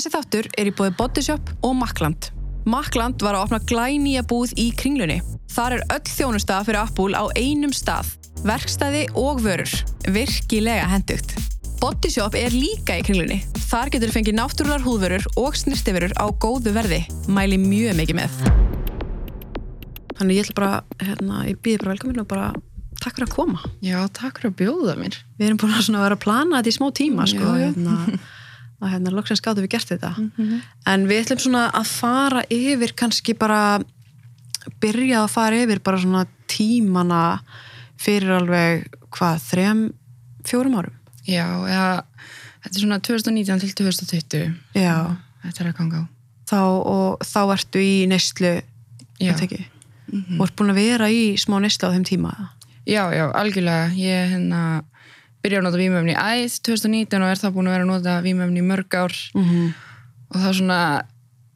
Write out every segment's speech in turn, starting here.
Þessi þáttur er í bóði Bodyshop og Makland. Makland var að opna glænýja búð í kringlunni. Þar er öll þjónusta fyrir Apple á einum stað. Verkstæði og vörur. Virkilega hendugt. Bodyshop er líka í kringlunni. Þar getur fengið náttúrular húðvörur og snirtiförur á góðu verði. Mæli mjög mikið með. Þannig ég ætla bara, hérna, ég býði bara velkomin og bara takk fyrir að koma. Já, takk fyrir að bjóða mér. Við erum búin að, vera að plana þetta í smá tíma, sko. Já, já. Að hérna, loksins gáttum við gert þetta. En við ætlum svona að fara yfir kannski bara, byrja að fara yfir bara svona tímana fyrir alveg, hvað, þrem, fjórum árum? Já, ja, þetta er svona 2019 til 2020. Já. Þetta er að ganga á. Þá, og þá ertu í neyslu, Já. þetta ekki? Og ert búin að vera í smá neyslu á þeim tíma? Já, já, algjörlega. Ég hérna byrjaði að nota vímöfni í æð 2019 og er það búin að vera að nota vímöfni í mörg ár Mm -hmm. og það er svona,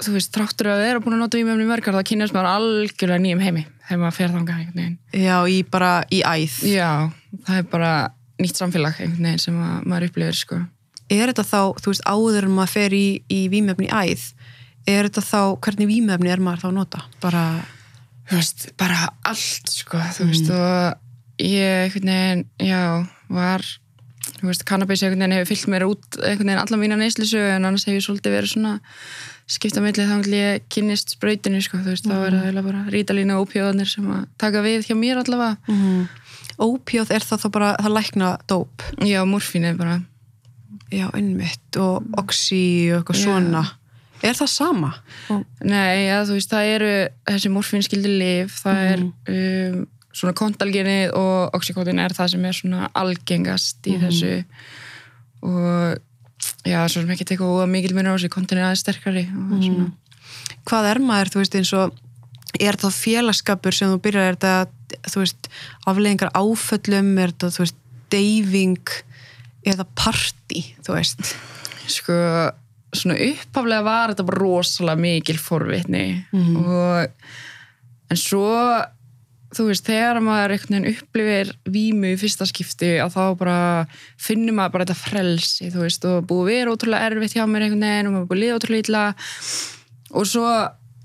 þú veist, tráttur að vera búin að nota vímöfni í mörg ár, það kynast maður algjörlega nýjum heimi þegar maður fer veginn. Já, í bara, í æð. Já, það er bara nýtt samfélag veginn sem að, maður upplifir, sko. er þetta þá, þú veist, áður en maður fer í, í vímefni í æð er þetta þá, hvernig vímefni er maður þá að nota? Bara, veist, bara allt sko, þú veist, og ég veginn, já, var þú veist, cannabis einhvern veginn hefur fyllt mér út einhvern veginn allan mína neyslisu en annars hefur ég svolítið verið svona skipta millið þá vil ég kynnist sprautinu sko, þú veist, þá er það eiginlega bara rítalína og ópjóðanir sem að taka við hjá mér allavega. Mm, ópjóð er það þá bara það lækna dóp? Já, morfín er bara. Já, innmitt og oxy og eitthvað Já. svona. Er það sama? Og, Nei, já, þú veist, það eru þessi morfínskildi lif, það er um, svona kontalgenið og oxykotin er það sem er svona algengast í þessu. Og já, svo sem ekki teka óa mikil minna á þessu, kontin er aðeins sterkari og svona, hvað er maður, þú veist, eins og er það félagskapur sem þú byrjar er þetta, þú veist, afleðingar áföllum, er þetta, þú veist, deyfing eða party, þú veist? Sko svona upphaflega var þetta bara rosalega mikil forvitni og en svo þú veist, þegar maður einhvern veginn upplifir vímu í fyrsta skipti að þá bara finnum maður bara þetta frelsi, þú veist, og búið að vera ótrúlega erfitt hjá mér einhvern veginn og maður búið liða ótrúlega illa. Og svo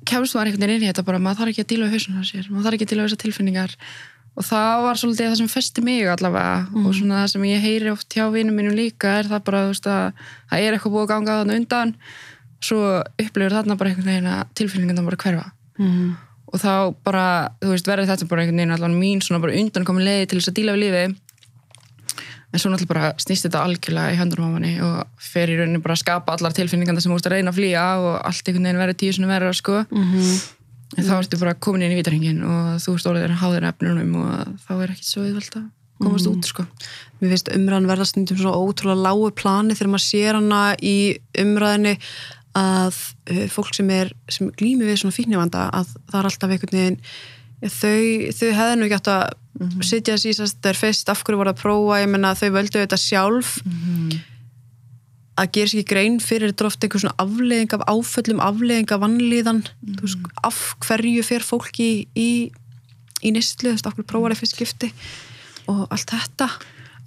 kemst maður einhvern veginn inn í þetta bara, maður þarf ekki að díla við hausuna sér, maður þarf ekki að díla við þessar tilfinningar. Og það var svolítið það sem festi mig allavega og svona það sem ég heyri oft hjá vinum mínum líka er það bara, þú veist, að það er eitthvað búið að ganga að mm. og þá bara, þú veist, verður þetta bara einhvern veginn allan mín svona bara undan komin leiði til þess að díla við lífi en svo náttúrulega bara snýst þetta algjörlega í höndur á manni og fer í rauninni bara að skapa allar tilfinninganda sem þú veist að reyna að flýja og allt einhvern veginn verður tíu svona verður sko. Mm en þá ertu bara komin inn í vítarhingin og þú ert orðið að háðir efnunum og þá er ekki svo yfirvöld að komast út sko. Mér finnst umræðan verða stundum svona ótrúlega lágu plani þegar maður sér hana í umræðinni að uh, fólk sem er, sem glými við svona fíknivanda að það er alltaf einhvern veginn þau, þau hefðu nú ekki átt að sitja þessi í þess að fyrst af hverju voru að prófa, ég menna þau völdu þetta sjálf að gera sér ekki grein fyrir er ofta einhver svona afleðing af áföllum afleðing af vannlíðan þú veist, af hverju fer fólki í, í, í nýstlu, þú veist, af hverju prófar það fyrst skipti og allt þetta.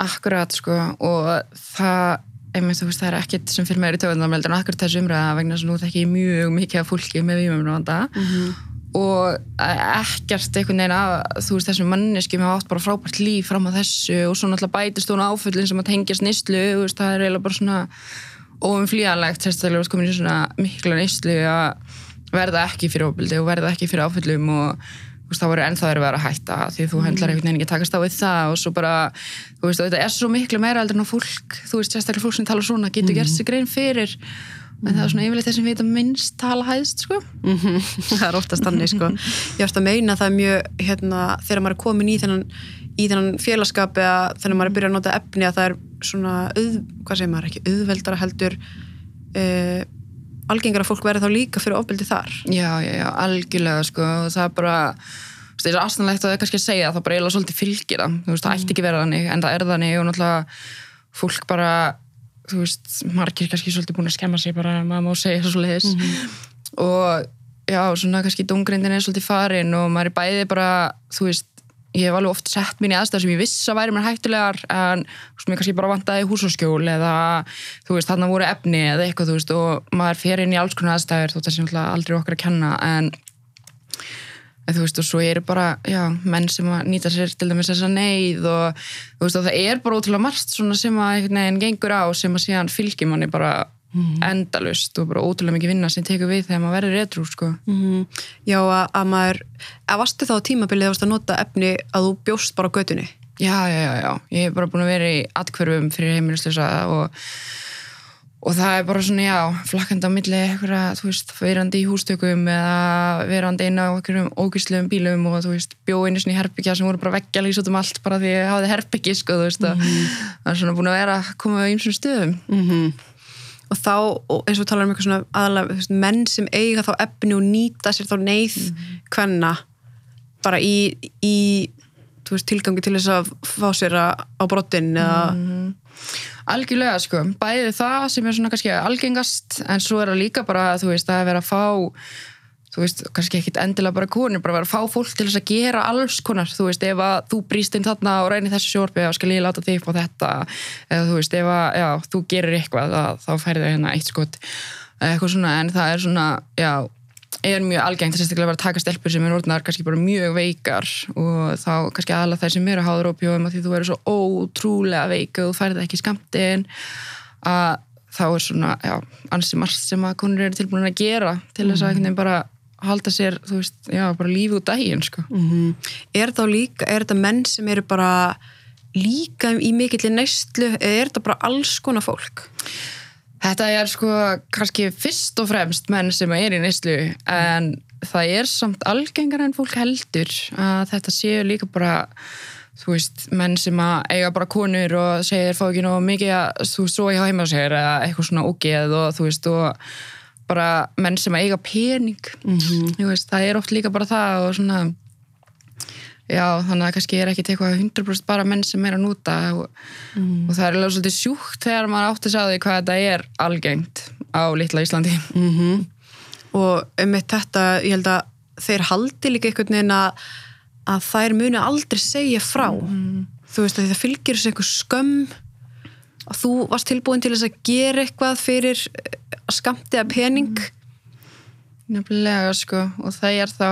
Akkurat sko og það einmitt þú veist það er ekkert sem fyrir mér í töðunum en akkurat þessu umræða vegna þess að nú þekki ég mjög mikið af fólki með vímumranda og ekkert einhvern veginn að þú veist þessum manneski með átt bara frábært líf fram að þessu og svo náttúrulega bætist hún áföllin sem að tengjast nýstlu þú veist það er eiginlega bara svona óumflýjanlegt sérstaklega komin í svona mikla nýstlu að verða ekki fyrir óbildi og verða ekki fyrir áföllum og þá voru ennþá verið að hætta því þú hendlar einhvern veginn ekki að takast á við það og svo bara, þú veist, þetta er svo miklu meira heldur en á fólk, þú veist, sérstaklega fólk sem tala svona getur gert sig grein fyrir. En það er svona yfirleitt þessum vita minnst tala hæðst, sko. Mhm, það er oftast þannig sko. Ég ætti að meina að það mjög hérna, þegar maður er komin í þennan, í þennan félagskap eða þegar maður er byrjað að nota efni að það er svona, auð, hvað segir maður ekki auðveldara heldur uh, algengar að fólk verði þá líka fyrir ofbeldi þar. Já, já, já, algjörlega, sko það er bara, það er aðstæðanlegt að það er kannski að segja það bara eiginlega svolítið fylgir það. Þú veist, það ætti ekki vera þannig, en það er þannig og náttúrulega fólk bara þú veist, margir kannski svolítið búin að skemma sig bara, maður má segja svo leiðis og já, svona kannski dungreindin er svolítið farin og maður er bæði bara, þú veist ég hef alveg oft sett mín í aðstæður sem ég viss að væri mér hættulegar en veist, mér kannski bara vantaði húsaskjól eða þú veist, þarna voru efni eða eitthvað, þú veist, og maður fer inn í alls konar aðstæður, þú veist, það er náttúrulega aldrei okkar að kenna en, en þú veist, og svo eru bara, já, menn sem nýta sér til dæmis þessa neyð og þú veist, og það er bara ótrúlega margt svona sem að veginn gengur á sem að síðan fylgir manni bara endalust og bara ótrúlega mikið vinna sem tekur við þegar maður verður retrú, sko Mhm. Já, að, að maður að varstu þá tímabilið að að nota efni að þú bjóst bara á götunni Já, já, já, já. Ég hef bara búin að vera í atkverfum fyrir heimilislösa og, og það er bara svona, já, flakkandi á milli eitthvað, þú veist, verandi í hústökum eða verandi inn á einhverjum ógæslegum bílum og þú veist, bjó einu svona í herbyggja sem voru bara veggja lýs út um allt bara því ég hafði herbyggi, sko, þú veist, og það er svona búin að vera að koma á ýmsum stöðum. Og þá, og eins og við talar um eitthvað svona aðalega, þú veist, menn sem eiga þá efni og nýta sér þá neyð hvenna bara í, í þú veist, tilgangi til þess að fá sér að, á brottin eða Algjörlega, sko, bæði það sem er svona kannski algengast, en svo er það líka bara, þú veist, að vera að fá þú veist, kannski ekkit endilega bara konur, bara vera að fá fólk til þess að gera alls konar, þú veist, ef að þú brýst inn þarna og reynir þessu sjórfi og skal ég láta þig á þetta, eða þú veist, ef að já, þú gerir eitthvað, að, þá færði það hérna eitt skot, eða eitthvað svona en það er svona, já er mjög algengt þess að vera að taka stelpur sem er orðnar kannski bara mjög veikar og þá kannski aðalega þær sem eru háður ópjóðum að því þú eru svo ótrúlega veik og þú færði ekki skamtinn að þá er svona, já, ansi margt sem að konur eru tilbúin að gera til þess að einhvern veginn bara halda sér, þú veist, já, bara lífi út daginn, sko. Mhm. er þetta líka, er þetta menn sem eru bara líka í mikill neistlu, eða er þetta bara alls konar fólk Þetta er sko kannski fyrst og fremst menn sem er í neyslu en það er samt algengar en fólk heldur að þetta séu líka bara þú veist, menn sem að eiga bara konur og segir fá ekki nú mikið að þú svo heima á sér eða eitthvað svona ógeð og þú veist og bara menn sem að eiga pening Mhm. þú veist, það er oft líka bara það og svona já, þannig að kannski er ekkit eitthvað 100% bara menn sem er að núta og, og það er alveg svolítið sjúkt þegar maður átti að segja því hvað þetta er algengt á litla Íslandi. -hmm. og um þetta ég held að þeir haldi líka einhvern veginn að, að þær muni aldrei segja frá. Þú veist að það fylgir þessu einhver skömm að þú varst tilbúin til þess að gera eitthvað fyrir eh, að skamtiða pening? Nefnilega sko og það er þá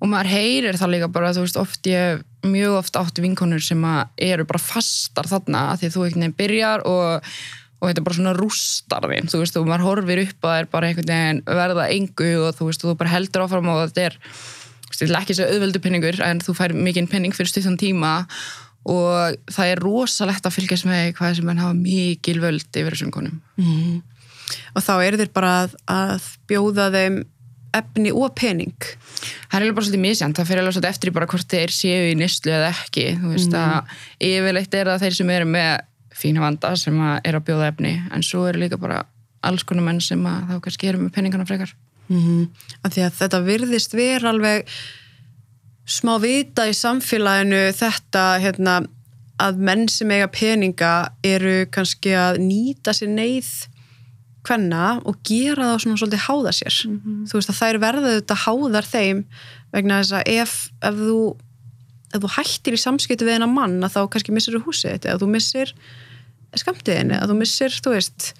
og maður heyrir það líka bara þú veist oft ég mjög oft átti vinkonur sem að eru bara fastar þarna af því að þú einhvern veginn byrjar og og þetta er bara svona rústar þín þú veist og maður horfir upp að það er bara einhvern veginn verða engu og þú veist og þú bara heldur áfram og þetta er ekki svo auðveldu penningur en þú fær mikinn penning fyrir stuttan tíma og það er rosalegt að fylgjast með hvað sem mann hafa mikil völd yfir þessum konum. Og þá eru þeir bara að, að bjóða þeim efni og pening. Það er bara svolítið misjant, það fyrir alveg svolítið eftir bara hvort þeir séu í nýstlu eða ekki. Þú veist að yfirleitt er það þeir sem eru með fína vanda sem að er að bjóða efni. En svo eru líka bara alls konar menn sem að þá kannski eru með penningana frekar. Mm -hmm. af því að þetta virðist vera alveg smá vita í samfélaginu þetta hérna, að menn sem eiga peninga eru kannski að nýta sér neyð hvenna og gera það svona svolítið háða sér. Þú veist að þær verða þetta háðar þeim vegna þess að ef, ef þú ef þú hættir í samskipti við hennar mann að þá kannski missir þú húsið þetta eða þú missir skamtiðin eða þú missir, þú veist.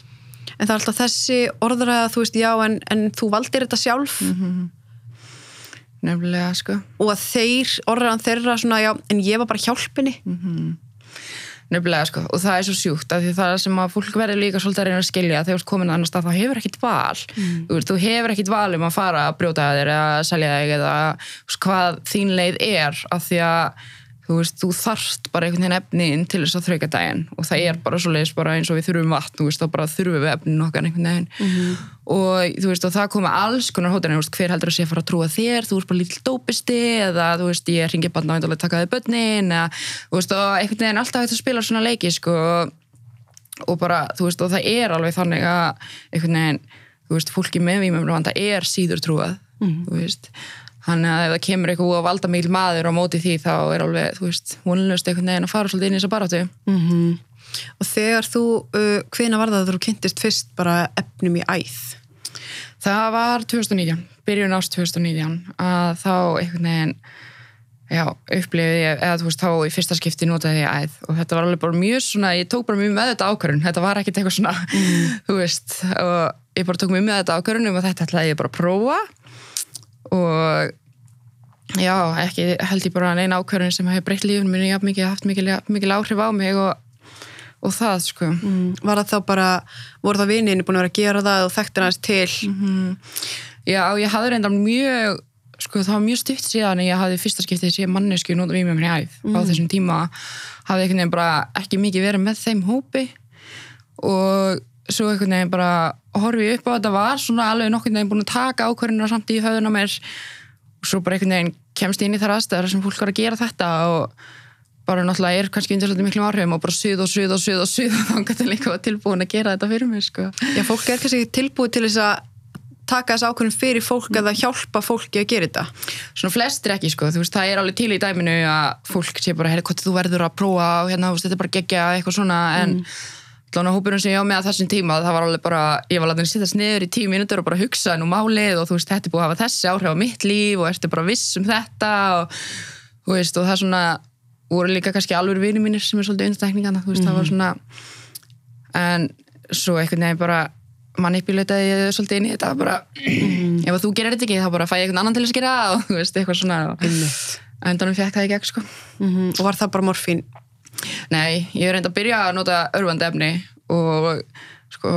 En það er alltaf þessi orðræða þú veist, já, en, en þú valdir þetta sjálf nefnilega sko. Og að þeir, orðræðan þeirra svona, já, en ég var bara hjálpinni. Nefnilega sko. Og það er svo sjúkt af því það sem að fólk verður líka svolítið að reyna að skilja þegar þú ert komin að annar stað þá hefur ekkit val. Veist, þú hefur ekkit val um að fara að brjóta að þér eða selja þig eða hvað þín leið er af því að þú veist, þú þarft bara einhvern veginn efnin til þess að þrauka daginn. Og það er bara svo leiðis bara eins og við þurfum vatn, þú veist, þá bara þurfum við efnin okkar einhvern veginn. Og þú veist, og það koma alls konar hóttir en hver heldur að sé að fara að trúa þér, þú ert bara lítill dópisti eða þú veist, ég ringi bara náttúrulega að taka þig börnin eða, þú veist, og einhvern veginn alltaf hægt að spila svona leiki, sko. Og bara, þú veist, og það er alveg þannig að einhvern veginn, þú veist, Þannig að ef það kemur eitthvað að valda mikil maður á móti því þá er alveg, þú veist, vonlust einhvern veginn að fara svolítið inn í þessa baráttu. -hmm. og þegar þú, uh, hvena var það að þú kynntist fyrst bara efnum í æð? Það var 2019, byrjun ást 2019 að þá einhvern veginn já, upplifið ég, eða þú veist, þá í fyrsta skipti notaði ég æð. Og þetta var alveg bara mjög svona, ég tók bara mjög með þetta ákvörðun, þetta var ekkert eitthvað svona, þú veist, og ég bara tók mjög með þetta ákvörðun um að þetta ætlaði ég bara að prófa og já, ekki held ég bara neina ákvörðun sem hefur breytt lífun minni, já, mikið, haft mikil, mikil áhrif á mig og, og það, sko. Mm. Var það þá bara, voru það vinninni búin að vera að gera það og þekktir hans til? Já, ég hafði reynda mjög sko það var mjög stutt síðan ég hafði fyrsta skiptið sé mannesku nota við mér í æð á þessum tíma hafði veginn bara ekki mikið verið með þeim hópi og svo einhvern veginn bara horfið upp á þetta var svona alveg nokkur veginn búin að taka ákvarðinu samt í höfðun á mér og svo bara einhvern veginn kemst inn í þar aðstæðar sem fólk var að gera þetta og bara náttúrulega er kannski undir svolítið miklum áhrifum og bara suð og suð og suð og suð og þannig að það líka var tilbúin að gera þetta fyrir mig sko. Já, fólk er kannski tilbúið til þess að taka þess ákvörðum fyrir fólk eða hjálpa fólki að gera þetta? Svona flestir ekki sko, þú veist, það er alveg til í dæminu að fólk sé bara, herri, hvað þú verður að prófa og hérna, veist, þetta er bara gegja eitthvað svona en mm. Hópurinn sem ég á með að þessum tíma það var alveg bara, ég var alveg að sittast niður í tíu mínútur og bara hugsa nú málið og þú veist, þetta er búið að hafa þessi áhrif á mitt líf og ertu bara viss um þetta og þú veist, og það svona voru líka kannski alveg vinið mínir sem er svolítið undstekningana, þú veist, mm -hmm. það var svona en svo einhvern veginn bara manipulitaði ég svolítið inn í þetta bara, mm. ef þú gerir þetta ekki þá bara fæ ég einhvern annan til að skera og þú veist, eitthvað svona og endanum fekk það í gegn sko. mm -hmm. Nei, ég er reynd að byrja að nota örfandi efni og sko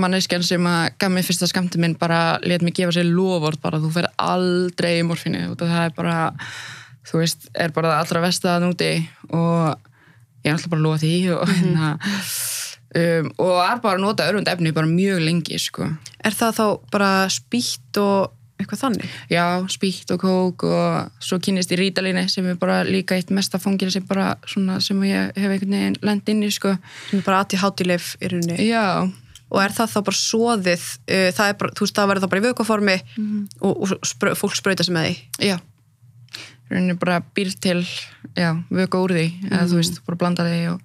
manneskjan sem að gaf mig fyrsta skamti minn bara let mig gefa sér loford bara þú fer aldrei í morfínu og það er bara þú veist, er bara allra vestaða núti og ég er alltaf bara að lofa því og hérna mm -hmm. Um, og er bara að nota örfund efni bara mjög lengi sko. Er það þá bara spýtt og eitthvað þannig? Já, spýtt og kók og svo kynist í rítalinni sem er bara líka eitt mesta fóngir sem, sem ég hef einhvern veginn lend inn í sko. Sem er bara aðtíð hátileif í rauninni? Já. Og er það þá bara svoðið, uh, það, bara, veist, það verður þá bara í vökuformi mm -hmm. og, og sprö, fólk spröytar sem með því? Já. Rauninni bara býr til vöku úr því, mm -hmm. eða þú mhm. veist, bara blanda því og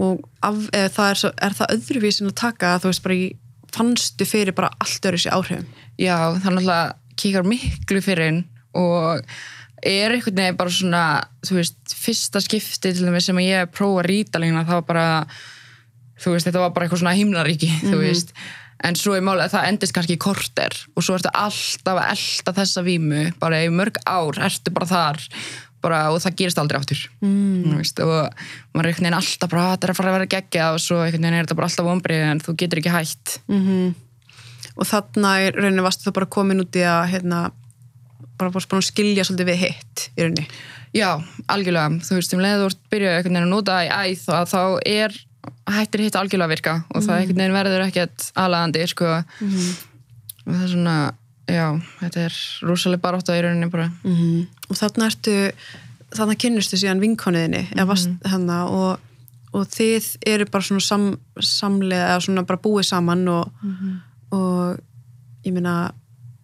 og af, það er, svo, er það öðruvísin að taka að þú veist bara í fannstu fyrir bara allt öðru sér áhrifum Já, er náttúrulega kíkar miklu fyrir inn og er einhvern veginn bara svona þú veist, fyrsta skipti til dæmis sem ég prófa rítalina það var bara þú veist, þetta var bara eitthvað svona himnaríki mm -hmm. þú mhm. veist, en svo er málið að það endist kannski í korter og svo ertu alltaf að elda þessa vímu, bara í mörg ár ertu bara þar bara, og það gerist aldrei áttur mm. veist, og maður er einhvern veginn alltaf bara þetta er að fara að vera gegja og svo einhvern veginn er þetta bara alltaf ombrið en þú getur ekki hægt mm -hmm. Og þarna í rauninni varstu það bara komin út í að hérna, bara búin að skilja svolítið við hitt í rauninni já, algjörlega, þú veist, um leiður þú byrjuð einhvern veginn að nota í æð og þá er hættir hitt algjörlega að virka og mm. það einhvern veginn verður ekkert aðlagandi sko. -hmm. og það er svona já, þetta er rosalega barátt á í rauninni bara -hmm. og þarna ertu þannig kynnustu síðan vinkoniðinni mm -hmm. og, og þið eru bara svona sam, samlega eða svona bara búið saman og, mm -hmm. Og ég meina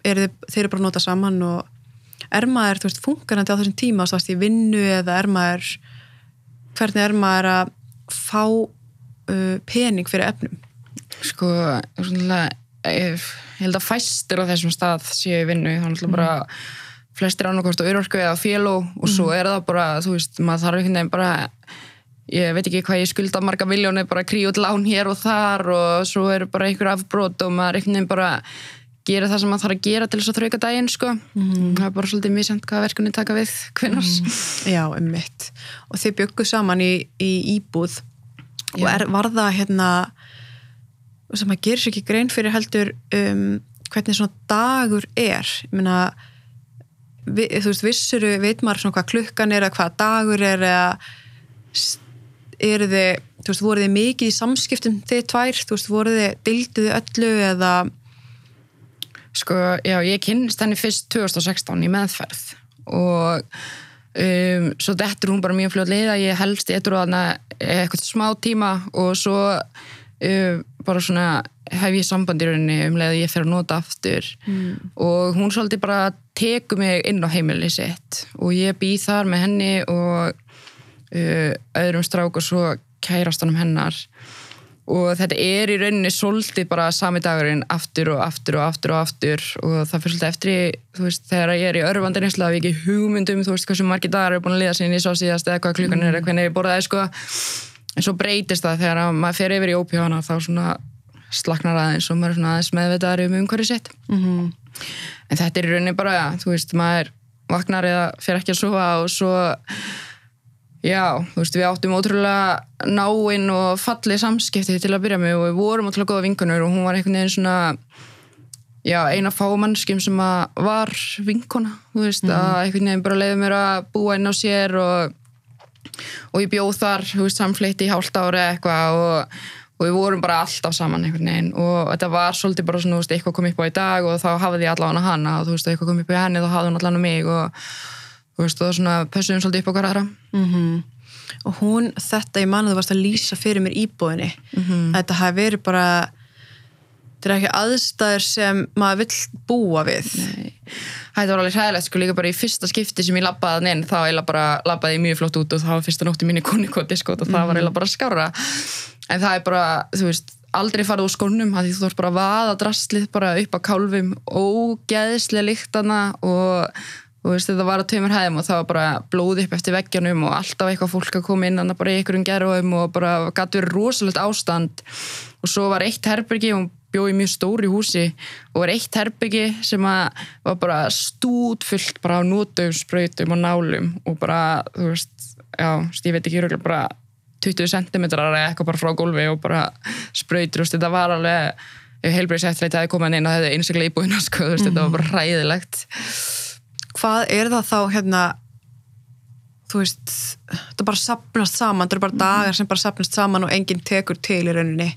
er þið eru bara að nota saman og er maður, þú veist, funkarandi á þessum tíma þú veist, í vinnu eða er maður hvernig er maður að fá uh, pening fyrir efnum? Sko, svona ég held að fæstir á þessum stað séu vinnu, þannig að bara flestir annarkort á örorku eða fél og, og svo er það bara, þú veist, maður þarf einhvern veginn bara ég veit ekki hvað ég skulda marga miljónu, bara kríut lán hér og þar og svo eru bara einhver afbrót og maður einhvern veginn bara gera það sem maður þarf að gera til þess að þrauka daginn sko. Mm. það er bara svolítið mísjönd hvað verkunni taka við hvinnars. Mm. Já, um mitt og þið bygguð saman í, í íbúð Já. og er, var það hérna sem maður gerir sér ekki grein fyrir heldur um, hvernig svona dagur er ég meina við, þú veist, vissuru, veit maður svona hvað klukkan er eða hvað dagur er eða eru þið þú veist, voru þið mikið í samskiptum þið tvær, þú veist, voru þið dilduðu öllu eða? Sko, já, ég kynst henni fyrst 2016 í meðferð og um, svo dettur hún bara mjög fljóðlega, ég helst ég eitthvað eitthvað smá tíma og svo um, bara svona hef ég samband í rauninni um leið að ég fer að nota aftur. Mm. og hún svolítið bara teku mig inn á heimilið sitt og ég býð þar með henni og uh, öðrum strák og svo kærast hann um hennar. Og þetta er í rauninni svolítið bara sami dagurinn aftur og aftur og aftur og aftur. Og það fyrir svolítið eftir þú veist, þegar ég er í örvandi reynslu af ekki hugmyndum, þú veist, hversu margir dagar er búin að liða sinni í svo síðast eða hvað klukkan er eða hvernig ég borðaði, sko. En svo breytist það þegar að maður fer yfir í ópíóna þá svona slaknar aðeins og maður er svona aðeins meðvitaðar um umhverju sitt. Mhm. en þetta er í rauninni bara, þú veist, maður vaknar eða fer ekki að sofa og svo já, þú veist, við áttum ótrúlega náinn og fallið samskipti til að byrja með og við vorum ótrúlega góða vinkunur og hún var einhvern veginn svona já, eina fámannskjum sem að var vinkona, þú veist, að einhvern veginn bara leiði mér að búa inn á sér og og ég bjóð þar, þú veist, samfleitt í hálft ári eitthvað og, og við vorum bara alltaf saman einhvern veginn og þetta var svolítið bara svona, þú veist, eitthvað kom upp á í dag og þá hafði ég allavega hana og þú veist, eitthvað kom upp á henni þá hafði hún allavega mig og veist, og svona pössuðum svolítið upp hverja aðra Mhm. og hún, þetta ég man að þú varst að lýsa fyrir mér íbúðinni Mhm. þetta hafi verið bara þetta er ekki aðstæður sem maður vill búa við Nei. Þetta var alveg hræðilegt sko líka bara í fyrsta skipti sem ég labbaði hann inn þá bara labbaði ég mjög flott út og það var fyrsta nótti mín í konikoti sko og það var eiginlega bara skára en það er bara, þú veist, aldrei farið úr skónum að því þú þarf bara að vaða drastlið bara upp á kálfum, ógeðslega líktana og þú veist, þetta var að tveimur hæðum og það var bara blóð upp eftir veggjanum og alltaf eitthvað fólk að koma inn bara í einhverjum gerðum og bara gæti verið rosalegt ástand. Og svo var eitt herbergi og bjóð í mjög stóri húsi og var eitt herbyggi sem að var bara stútfullt bara á nótum, sprautum og nálum og bara, þú veist, já, ég veit ekki örugglega bara 20 cm eitthvað bara frá gólfi og bara veist, þetta var alveg ef heilbreyðsættleit hefði komið inn og hefði einstaklega íbúinu, sko, þú veist, þetta var bara ræðilegt hvað er það þá hérna þú veist, þetta bara sapnast saman, þetta eru bara dagar sem bara sapnast saman og enginn tekur til í rauninni.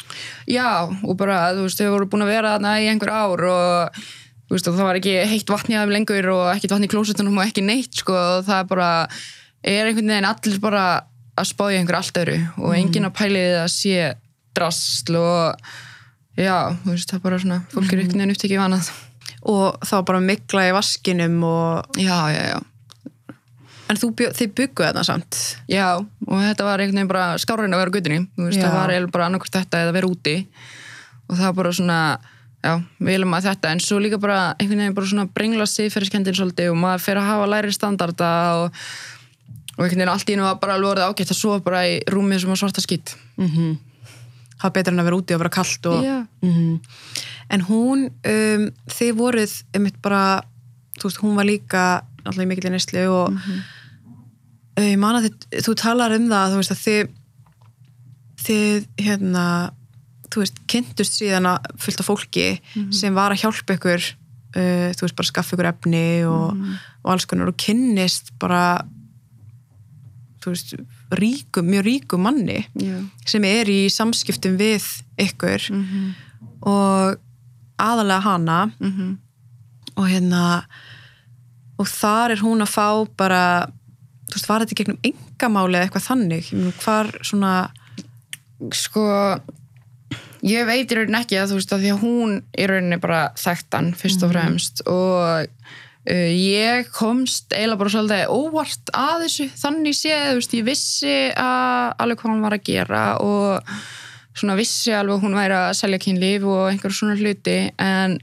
Já, og bara, þú veist, þau voru búin að vera þarna í einhver ár og þú veist, og það var ekki heitt vatn í aðeim lengur og ekkert vatn í klósetunum og ekki neitt, sko, og það er bara er einhvern veginn allir bara að spá í einhver allt öru og enginn að pæli þið að sé drasl og já, þú veist, það er bara svona fólk er einhvern veginn upptekið vanað og þá bara mikla í vaskinum og, Já, já, já. En þú, bjó, þið bygguðu þetta samt? Já, og þetta var einhvern veginn bara skárinn að vera á gutinni, það var bara annarkvært þetta eða vera úti. Og það var bara svona, já, við viljum að þetta. En svo líka bara einhvern veginn bara svona brengla siðferðiskendin svolítið og maður fer að hafa læri standarda og, og einhvern veginn allt í einu var bara alveg orðið ágætt að sofa bara í rúmið sem var svarta skýtt mm það er betur en að vera úti og vera kallt og, Já. Mhm. en hún um, þið voruð einmitt bara þú veist, hún var líka alltaf í mikill neyslu og Mhm. uh, ég man að þið, þú talar um það þú veist að þið þið hérna þú veist, kynntust síðan að fullt af fólki Mhm. sem var að hjálpa ykkur uh, þú veist, bara skaffa ykkur efni og, Mhm. og alls konar og kynnist bara þú veist, ríkum, mjög ríkum manni Já, sem er í samskiptum við ykkur Mhm. og aðalega hana Mhm. og hérna og þar er hún að fá bara þú veist, var þetta gegnum engamáli eða eitthvað þannig, hvar svona sko ég veit í rauninni ekki að þú veist að því að hún í rauninni bara þekkt hann fyrst og fremst og uh, ég komst eiginlega bara svolítið óvart að þessu. Þannig séð, veist, ég vissi alveg hvað hún var að gera og svona vissi alveg hún væri að selja kynlíf og einhver svona hluti. En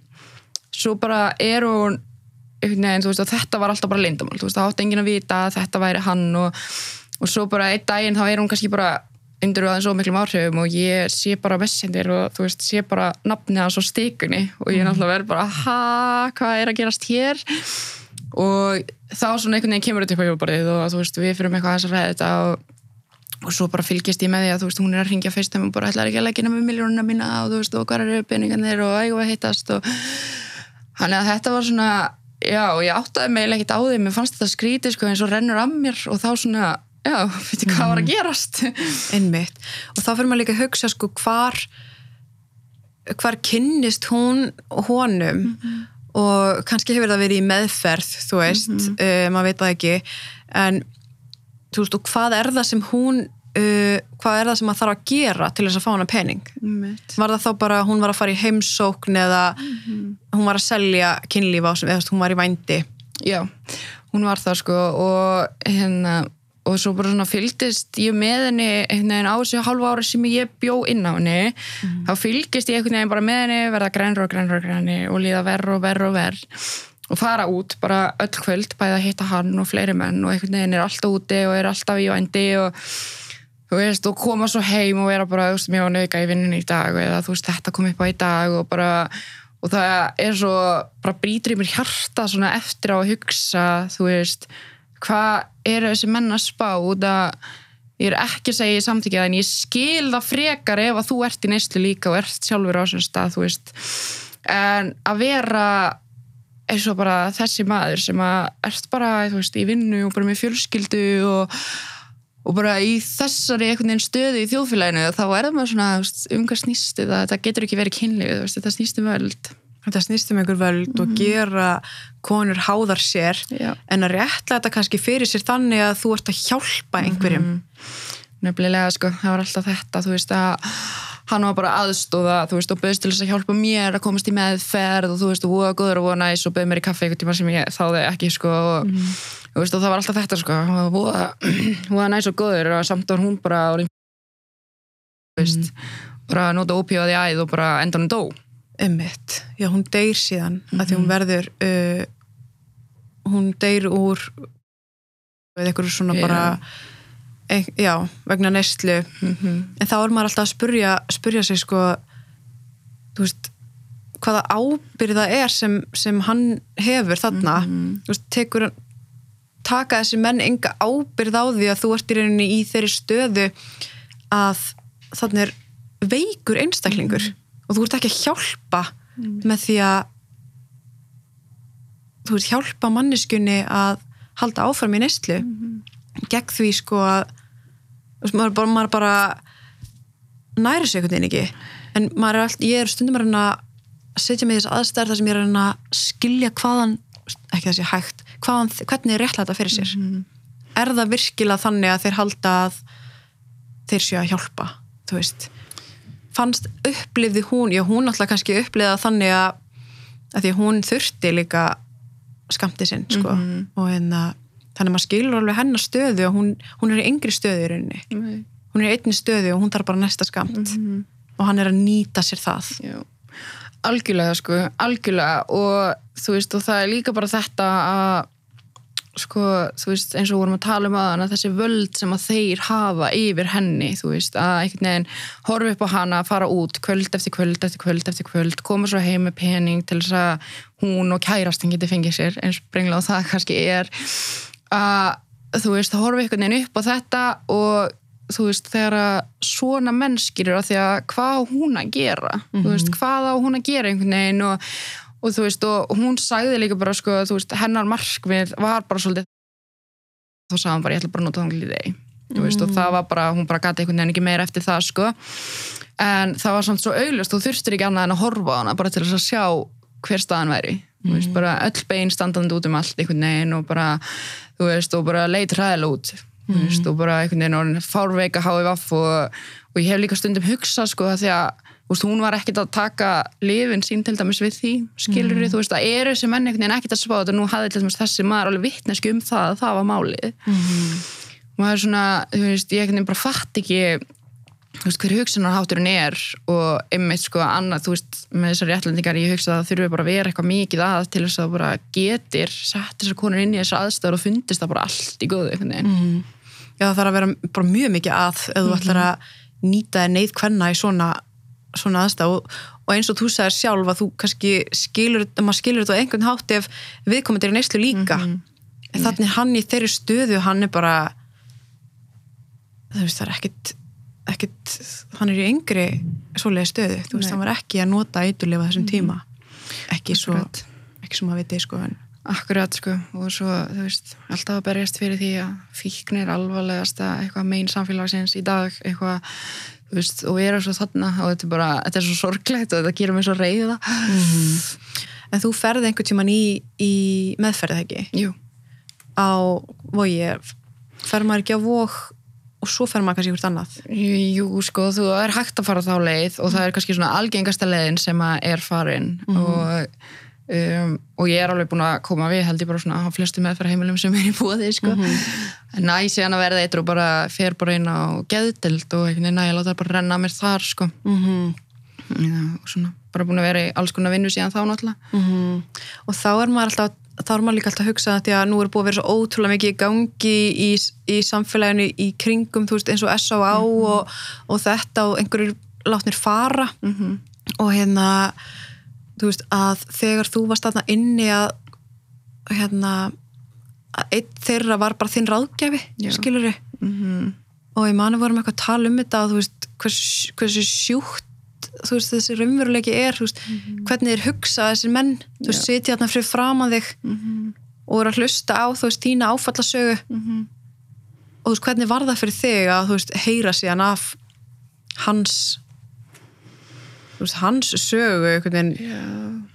svo bara er hún veginn, veist, þetta var alltaf bara veist, það átti enginn að vita að þetta væri hann og, og svo bara einn daginn þá er hún kannski bara undir aðeins svo miklum áhrifum og ég sé bara messendir og þú veist, sé bara nafnið hans á stikunni og ég er náttúrulega verið bara ha, hvað er að gerast hér? Og þá svona einhvern veginn kemur þetta upp á jóbarið og þú veist, við fyrir með eitthvað aðeins að ræða þetta og, og svo bara fylgist ég með því að þú veist, hún er að ringja fyrst og bara ætlar ekki að leggja með miljónuna mína og þú veist, og hvað eru peningarnir og ægum að hittast og Þannig að þetta var svona, já, og ég áttaði mig ekkert á því, mér fannst þetta skrítið sko eins og rennur af mér og þá svona, já, veitir hvað var að gerast? einmitt. Og þá fyrir maður líka að hugsa sko hvar hvar kynnist hún honum? Og kannski hefur það verið í meðferð þú veist, uh, maður veit það ekki. En þú veist, og hvað er það sem hún uh, hvað er það sem maður þarf að gera til þess að fá hana pening? Mitt. var það þá bara hún var að fara í heimsókn eða hún var að selja kynlíf á sem, eða hún var í vændi? Já, hún var það sko og hérna, og svo bara svona fylgdist ég með henni einhvern veginn á þessu halva ára sem ég bjó inn á henni. Þá fylgist ég einhvern veginn bara með henni verða grænur og grænur og grænur og líða verð og verð og verð og fara út bara öll kvöld bæða að hitta hann og fleiri menn og einhvern veginn er alltaf úti og er alltaf í vændi og þú veist, og koma svo heim og vera bara, þú veist, mér var nöðga í vinnunni í dag eða þú veist, þetta kom upp á í dag og bara, og það er svo bara brýtur í mér hjarta svona eftir á að hugsa, þú veist hvað eru þessi menn að spá út að ég er ekki að segja í samtíkja en ég skil það frekar ef að þú ert í neyslu líka og ert sjálfur á þessum stað, þú veist. En að vera eins og bara þessi maður sem að ert bara, veist, í vinnu og bara með fjölskyldu og, og bara í þessari einhvern veginn stöðu í þjóðfélaginu þá er það svona, þú veist, um hvað snýst þetta? Þetta getur ekki verið kynlið, þú veist, þetta snýst um völd. Þetta snýst um einhver völd og gera konur háðar sér Já. en að réttlega þetta kannski fyrir sér þannig að þú ert að hjálpa einhverjum. Nefnilega sko, það var alltaf þetta þú veist að hann var bara aðstóða þú veist og bauðst til þess að hjálpa mér að komast í meðferð og þú veist og voða góður og voða næs og bauð mér í kaffi einhvern tíma sem ég þáði ekki sko og, þú veist og það var alltaf þetta sko voða næs og góður og samt var hún bara orðin, þú veist, bara nota ópífaði æð og bara endan hún dó. Einmitt. Já, hún deyr síðan að því hún verður uh, hún deyr úr eða einhverju svona Já. bara ein, já, vegna neyslu. Mm en þá er maður alltaf að spurja, spurja sig sko veist hvaða ábyrða er sem, sem hann hefur þarna. Þú veist, tekur taka þessi menn enga ábyrð á því að þú ert í rauninni í þeirri stöðu að þannig er veikur einstaklingur og þú ert ekki að hjálpa með því að þú veist hjálpa manneskunni að halda áfram í neyslu. Gegn því sko að maður, bara, maður bara næri sig einhvern veginn ekki. En maður er allt, ég er stundum að setja mig í þess aðstæður þar sem ég er að skilja hvaðan, ekki þessi hægt hvaðan, hvernig er réttlega þetta fyrir sér? Er það virkilega þannig að þeir halda að þeir séu að hjálpa þú veist? Fannst upplifði hún, já hún alltaf kannski upplifði það þannig að, að því hún þurfti líka skamti sinn sko. Og hérna þannig að maður skilur alveg hennar stöðu og hún, hún er í yngri stöðu í rauninni. Hún er í einni stöðu og hún þarf bara næsta skamt og hann er að nýta sér það. Já, algjörlega sko, algjörlega. Og þú veist og það er líka bara þetta að sko, þú veist, eins og vorum að tala um aðan að þessi völd sem að þeir hafa yfir henni, þú veist, að einhvern veginn horfa upp á hana, fara út kvöld eftir kvöld eftir kvöld eftir kvöld, koma svo heim með pening til þess að hún og kærastin geti fengið sér, eins brengla og það kannski er að þú veist, horfa einhvern veginn upp á þetta og þú veist, þegar að svona mennskir eru að því að hvað á hún að gera? Þú veist, hvað á hún að gera einhvern veginn og, og þú veist, og hún sagði líka bara, sko, veist, hennar markmið var bara svolítið þá sagði hann bara, ég ætla bara að nota þannig í þú veist, og það var bara, hún bara gati einhvern veginn ekki meira eftir það, sko. En það var samt svo auglust, þú þurftir ekki annað en að horfa á hana bara til þess að sjá hver staðan væri, þú veist, bara öll bein standandi út um allt einhvern veginn og bara og bara leit ræðilega út. Veist, og bara einhvern veginn fárveika HVF og, og ég hef líka stundum hugsað, sko, að því að veist, hún var ekkert að taka lifin sín til dæmis við því, skilur þú veist, að eru þessi menn einhvern veginn ekkert að spá þetta, nú hafði til dæmis þessi maður alveg vittneski um það að það var málið. Og það er svona, þú veist, ég veginn bara fatt ekki þú veist, hver hugsunarhátturinn er og einmitt sko annað, þú veist, með þessar réttlendingar ég hugsa að það þurfi bara að vera eitthvað mikið að til þess að bara getir sett þessar konur inn í þessar aðstæður og fundist það bara allt í góðu einhvern veginn. Já, það þarf að vera bara mjög mikið að ef þú ætlar að nýta neyð kvenna í svona, svona aðstæð og, og eins og þú sagðir sjálf að þú kannski skilur, maður skilur þetta á einhvern hátt ef viðkomandi er neyslu líka. En þannig er hann í þeirri stöðu hann er bara þú veist, það er ekkit ekkit, hann er í yngri svoleiði stöðu, þú veist, Nei. hann var ekki að nota eitthulifa þessum tíma. Ekki svo, Akkurat. ekki svo maður viti sko, en Akkurat sko og svo þú veist alltaf að berjast fyrir því að fíkn er alvarlegasta eitthvað megin samfélagsins í dag eitthvað veist og vera svo þarna og þetta er bara, þetta er svo sorglegt og þetta gerir mig svo reyða en þú ferði einhvern tíman í, í meðferðið ekki? Jú, á vogi fer maður ekki á vog og svo fer maður kannski hvort annað? Jú sko þú er hægt að fara þá leið og það er kannski svona algengasta leiðin sem að er farin og um, og ég er alveg búin að koma við held ég bara svona á flestu meðferð heimilum sem er í búið sko. en næ síðan að verða eitthvað bara fer bara inn á geðdild og veginn næ að láta það bara renna mér þar sko. Mhm. Já, og svona bara búin að vera í alls konar vinnu síðan þá náttúrulega Mhm. og þá er maður alltaf þá er maður líka alltaf að hugsa að því að nú er búið að vera svo ótrúlega mikið í gangi í, í samfélaginu í kringum þú veist eins og S.A.A. og, og þetta og einhverjir látnir fara mm og hérna þú veist að þegar þú varst þarna inni að hérna að einn þeirra var bara þinn ráðgjafi Já. skilur -hmm. og ég mani vorum eitthvað að tala um þetta þú veist hvers, hversu sjúkt þú veist þessi raunveruleiki er veist, hvernig þeir hugsa þessir menn þú veist, Já. sitja þarna fyrir framan þig og eru að hlusta á þú veist þína áfallasögu og þú veist hvernig var það fyrir þig að þú veist heyra síðan af hans veist hans sögu einhvern veginn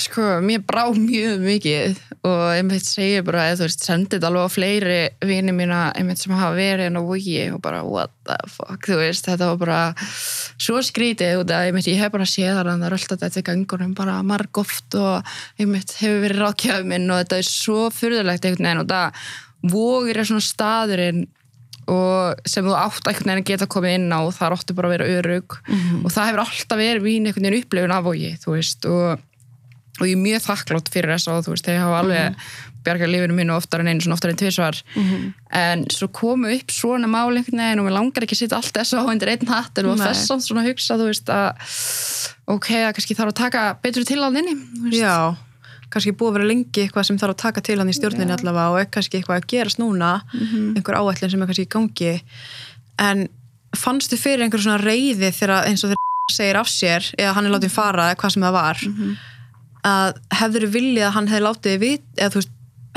sko, mér brá mjög mikið og einmitt segir bara, eða þú veist, sendið alveg á fleiri vini mína, einmitt sem hafa verið en á vogi og bara, what the fuck, þú veist, þetta var bara svo skrítið út að einmitt ég hef bara séð þar að það er alltaf þetta gangunum bara marg oft og einmitt hefur verið rákjafið minn og þetta er svo fyrðulegt einhvern veginn og það vogir er svona staðurinn og sem þú átt einhvern veginn að geta komið inn á og það áttu bara að vera örug og það hefur alltaf verið mín einhvern veginn upplifun af vogi, þú veist og, og ég er mjög þakklátt fyrir þess að veist, þeir hafa alveg bjargað lífinu mínu oftar en einu, svona oftar en tvisvar. En svo komu upp svona mál einhvern veginn og mér langar ekki að sitja allt þess á undir einn hatt og Nei. þess að hugsa, veist að ok, að kannski þarf að taka betur til á þinni, já, kannski búið að vera lengi eitthvað sem þarf að taka til hann í stjórninni allavega og kannski eitthvað að gerast núna einhver áætlun sem er kannski í gangi. En fannstu fyrir einhver svona reyði þegar eins og þegar segir af sér eða hann er látið fara eða hvað sem það var að hefður viljað að hann hefði látið vit eða þú veist,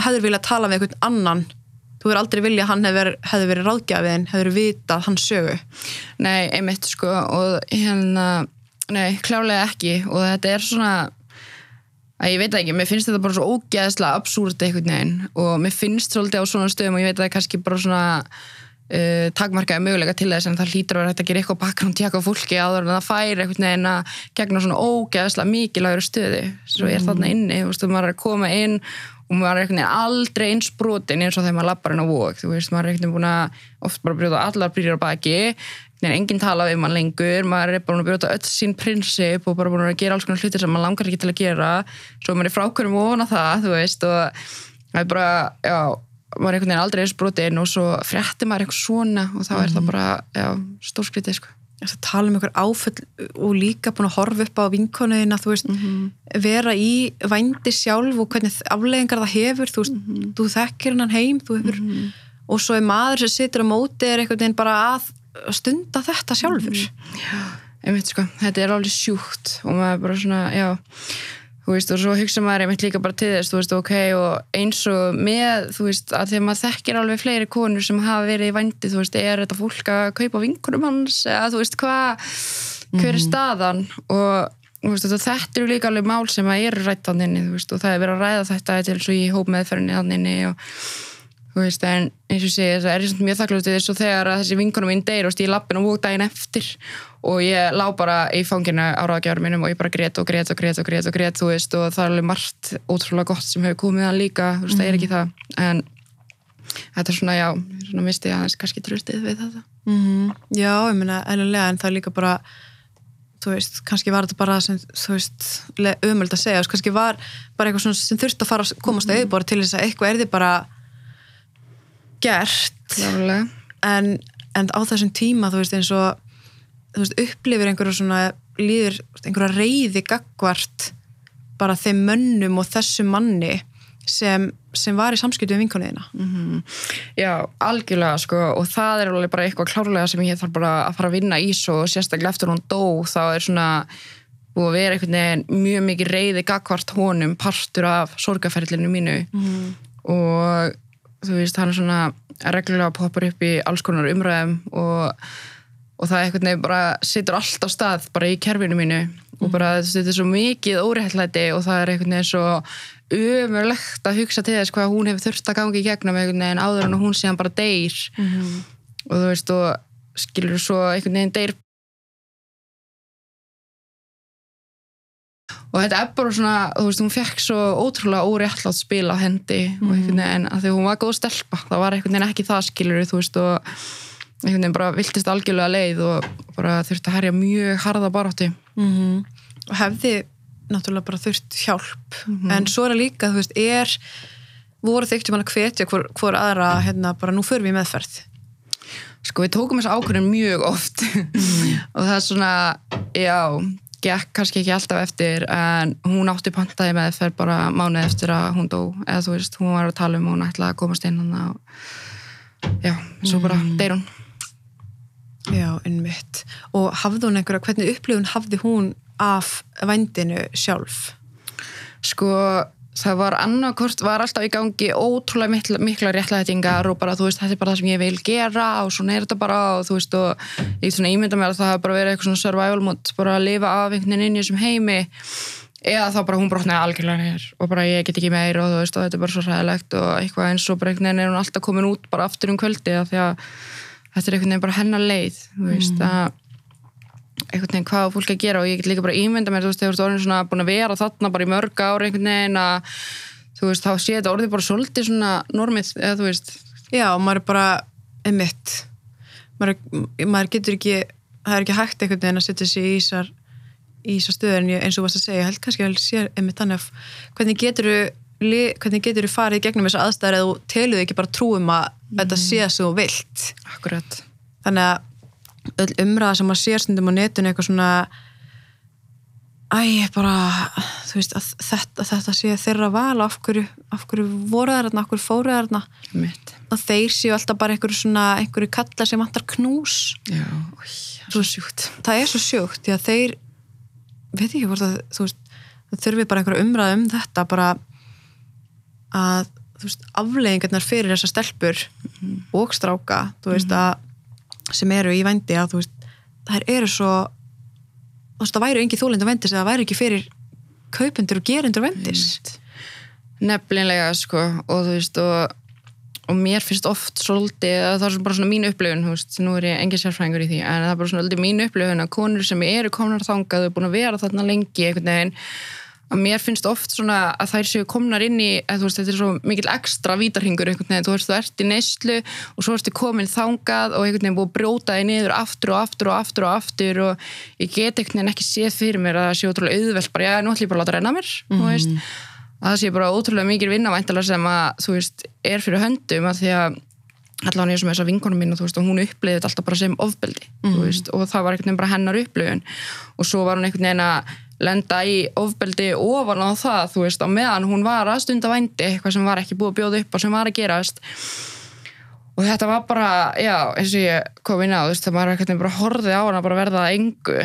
hefður viljað að tala við einhvern annan? Þú er aldrei viljað að hann hefði verið, hefði verið ráðgjafiðin, hefur vitað hans sögu? Nei, einmitt sko og hérna, nei, klálega ekki. Og þetta er svona að ég veit ekki, mér finnst þetta bara svo ógeðslega absúrt einhvern veginn. Og mér finnst svolítið á svona stöðum og ég veit að það er kannski bara svona uh, takmarkaði möguleika til þess en það hlýtur að vera hægt að gera eitthvað bakgrunn tjekka á fólki áður en það fær einhvern veginn að gegna svona ógeðslega mikilvægur stöðu. Svo er þarna inni, þú veist, og maður er að koma inn og maður er einhvern veginn aldrei eins brotin eins og þegar maður lappar inn á vók þú veist, maður er einhvern veginn búin að oft bara brjóta allar brýr á baki en enginn tala við mann lengur, maður er bara búin að brjóta öll sín prinsip og bara búin að gera alls konar hlutir sem maður langar ekki til að gera. Svo maður er frákvörum og vona það, þú veist og það er bara, já maður er einhvern veginn aldrei eins brotin og svo frétti maður eitthvað svona og þá er það bara já, stórskritið sko. Að tala um einhver áföll og líka búin að horfa upp á vinkonuðina þú veist, vera í vændi sjálf og hvernig afleggingar það hefur þú veist, þú þekkir hennan heim þú hefur, og svo er maður sem situr á móti er einhvern veginn bara að stunda þetta sjálfur. Einmitt sko, þetta er alveg sjúkt og maður er bara svona, já þú veist, og svo hugsa maður einmitt líka bara til þess þú veist, ok, og eins og með þú veist, að því að maður þekkir alveg fleiri konur sem hafa verið í vændi, þú veist, er þetta fólk að kaupa vinkunum hans, eða þú veist, hvað hver er staðan? Og veist, þetta eru líka alveg mál sem að eru rættan inni, þú veist, og það er verið að ræða þetta til í hópmeðferðinni þann inni og þú veist, en eins og sé það er samt mjög þakklátið þess og þegar að þessi vinkunum minn deyr og stíði lappin og vók daginn eftir og ég lá bara í fanginu á ráðgjárum minnum og ég bara grét og grét og grét og grét og grét, þú veist, og það er alveg margt ótrúlega gott sem hefur komið hann líka þú veist, það er ekki það, en þetta er svona, já, svona misti ég aðeins kannski tröstið við þetta. Mm já, ég meina, eðlilega en það er líka bara þú veist, kannski var þetta bara sem, þú veist, umöld að segja kannski var bara eitthvað svona sem þurfti að fara að komast að yfirbora til þess að eitthvað er þið bara gert. En, en á þessum tíma þú veist eins og veist upplifir einhverja svona líður einhverja reyði gagvart bara þeim mönnum og þessum manni sem, sem var í samskiptu við vinkoniðina Mhm. Já, algjörlega sko og það er alveg bara eitthvað klárlega sem ég þarf bara að fara að vinna í svo og sérstaklega eftir hún dó þá er svona búið að vera einhvern veginn mjög mikið reyði gagvart honum partur af sorgaferlinu mínu. Og þú veist hann er svona reglulega poppar upp í alls konar umræðum og, og það einhvern veginn bara situr allt á stað bara í kerfinu mínu og bara þetta er svo mikið óréttlæti og það er einhvern veginn svo umurlegt að hugsa til þess hvað hún hefur þurft að gangi í gegnum einhvern veginn áður en hún síðan bara deyr. Og þú veist og skilur svo einhvern veginn deyr og þetta er bara svona, þú veist, hún fekk svo ótrúlega óréttlátt spil á hendi einhvern veginn, að því hún var góð stelpa það var einhvern veginn ekki það skilur þú veist, og einhvern veginn bara viltist algjörlega leið og bara þurfti að herja mjög harða baráttu. -hmm. og hefði náttúrulega bara þurft hjálp. En svo er það líka, þú veist, er voru þau ekkert um að hvetja hvor, hvor aðra, hérna, bara nú förum við meðferð? Sko við tókum þessu ákvörðin mjög oft. Og það er svona, já gekk kannski ekki alltaf eftir en hún átti pantaði með þeir bara mánuð eftir að hún dó eða þú veist, hún var að tala um og hún ætlaði að komast inn og já, svo bara Mm. deyr hún Já, innmitt. Og hafði hún einhverja, hvernig upplifun hafði hún af vændinu sjálf? sko það var annarkort, var alltaf í gangi ótrúlega mikla, mikla réttlætingar og bara þú veist, þetta er bara það sem ég vil gera og svona er þetta bara og þú veist og ég svona ímynda mér að það hafa bara verið eitthvað svona survival mode, bara að lifa af einhvern veginn inn í þessum heimi eða þá bara hún brotnaði algjörlega hér og bara ég get ekki meir og þú veist og þetta er bara svo ræðilegt og eitthvað eins og bara einhvern veginn er hún alltaf komin út bara aftur um kvöldi af því að þetta er einhvern veginn bara hennar leið þú veist að einhvern veginn hvað fólk að gera og ég get líka bara ímynda mér þú veist, þegar þú ert orðin svona búin að vera þarna bara í mörg ári einhvern veginn að þú veist, þá sé þetta orðið bara svolítið svona normið, eða þú veist. Já, maður er bara einmitt. Maður, maður getur ekki, það er ekki hægt einhvern veginn að setja sig í þessar í þessar stöður en ég, eins og þú varst að segja, held kannski að sé einmitt þannig að hvernig getur þú farið gegnum þessar aðstæður eða þú teluðu ekki bara trúum að þetta sé sem þú vilt? Akkurat. Þannig að öll umræða sem maður sér stundum á netinu eitthvað svona æ, ég bara þú veist, að þetta, þetta sé þeirra val af hverju, af hverju voru það þarna, af hverju fóru það þarna? Mitt og þeir séu alltaf bara einhverju svona einhverju kallar sem vantar knús. Já, svo sjúkt það er svo sjukt, því að þeir veit ekki hvort að þú veist, það þurfi bara einhverju umræða um þetta bara að þú veist, afleiðingarnar fyrir þessar stelpur og stráka þú veist að sem eru í vændi að þú veist, þær eru svo þú veist, það væri engin þólendur vendis eða það væri ekki fyrir kaupendur og gerendur vendis Nefnilega, sko, og þú veist og, og mér finnst oft svolítið að það er bara svona mín upplifun, þú veist nú er ég engin sérfræðingur í því, en það er bara svona svolítið mín upplifun að konur sem eru komnar þangað og búin að vera þarna lengi einhvern veginn að mér finnst oft svona að þær séu komnar inn í, að veist, þetta er svo mikil ekstra vítarhingur einhvern veginn, þú veist, þú ert í neyslu og svo ertu komin þangað og einhvern veginn búið að brjóta þig niður aftur og aftur og aftur og aftur og ég get einhvern veginn ekki séð fyrir mér að það sé ótrúlega auðvelt bara, já, nú ætlum ég bara að láta renna mér, þú veist. Að það sé bara ótrúlega mikil vinnavæntalega sem að, þú veist, er fyrir höndum að því að allan eins og með þessa vinkonum mín og, veist, og hún upplifði þetta alltaf bara sem ofbeldi þú veist, og það var einhvern veginn bara hennar upplifun. Og svo var hún einhvern veginn að lenda í ofbeldi ofan á það þú veist, á meðan hún var að stunda vændi eitthvað sem var ekki búið að bjóða upp og sem var að gerast. Og þetta var bara, já, eins og ég kom inn á, þú veist, það var veginn bara horfið á hana bara verða að engu.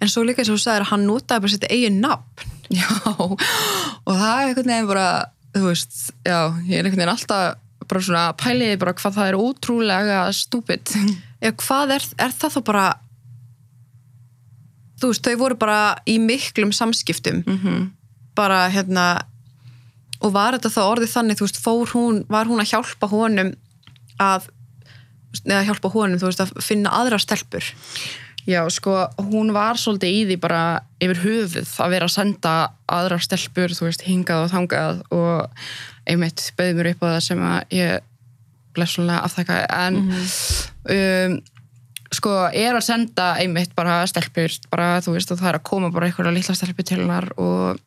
En svo líka eins og þú sagðir að hann notaði bara sitt eigin nafn. Já, og það er einhvern veginn bara, þú veist, já, ég er einhvern veginn alltaf bara svona pæliði bara hvað það er ótrúlega stúpid. eða hvað er, er það þá bara þú veist, þau voru bara í miklum samskiptum. Mm bara hérna og var þetta þá orðið þannig, þú veist, fór hún var hún að hjálpa honum að eða hjálpa honum, þú veist, að finna aðra stelpur? Já, sko, hún var svolítið í því bara yfir höfuð að vera að senda aðra stelpur, þú veist, hingað og þangað og einmitt bauði mér upp á það sem að ég blessulega afþakka, en um, sko, er að senda einmitt bara stelpur, bara, þú veist, og það er að koma bara einhverja litla stelpur til hennar og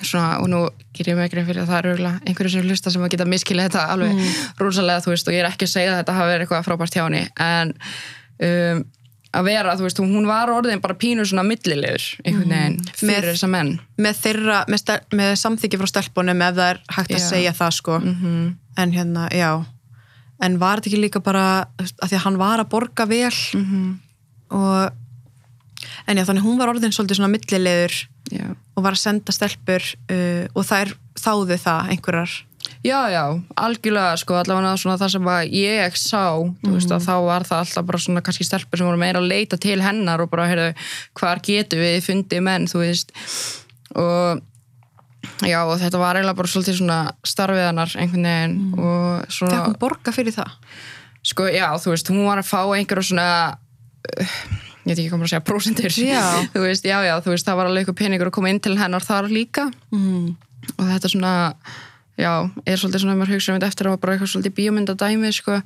svona, og nú ger ég mig ekki fyrir að það er örgulega einhverju sem hlusta sem að geta miskilið þetta alveg mm. rúsalega, þú veist, og ég er ekki að segja að þetta hafi verið eitthvað frábært hjá henni, en um, að vera, þú veist, hún var orðin bara pínur svona millilegur einhvern veginn fyrir þessa menn. með þeirra, með, með samþykki frá stelpunum ef það er hægt að Já. segja það sko. Mm en hérna, já en var þetta ekki líka bara að því að hann var að borga vel Mhm. og en já, þannig hún var orðin svolítið svona millilegur og var að senda stelpur uh, og þær þáðu það einhverjar. Já, já, algjörlega sko, allavega svona það sem að ég sá þú veist, að þá var það alltaf bara svona kannski stelpur sem voru meira að leita til hennar og bara, heyrðu, hvar getum við fundið menn, þú veist? Og já, og þetta var eiginlega bara svolítið svona starfið hennar einhvern veginn og svona fekk hún borga fyrir það sko, já, þú veist, hún var að fá einhverja svona uh, ég veit ekki hvað maður að segja, prósendur Já. þú veist, já, já, þú veist, það var alveg eitthvað peningur að koma inn til hennar þar líka mm. og þetta svona já, er svolítið svona, maður hugsa um þetta eftir að bara eitthvað svolítið bíómyndadæmi sko,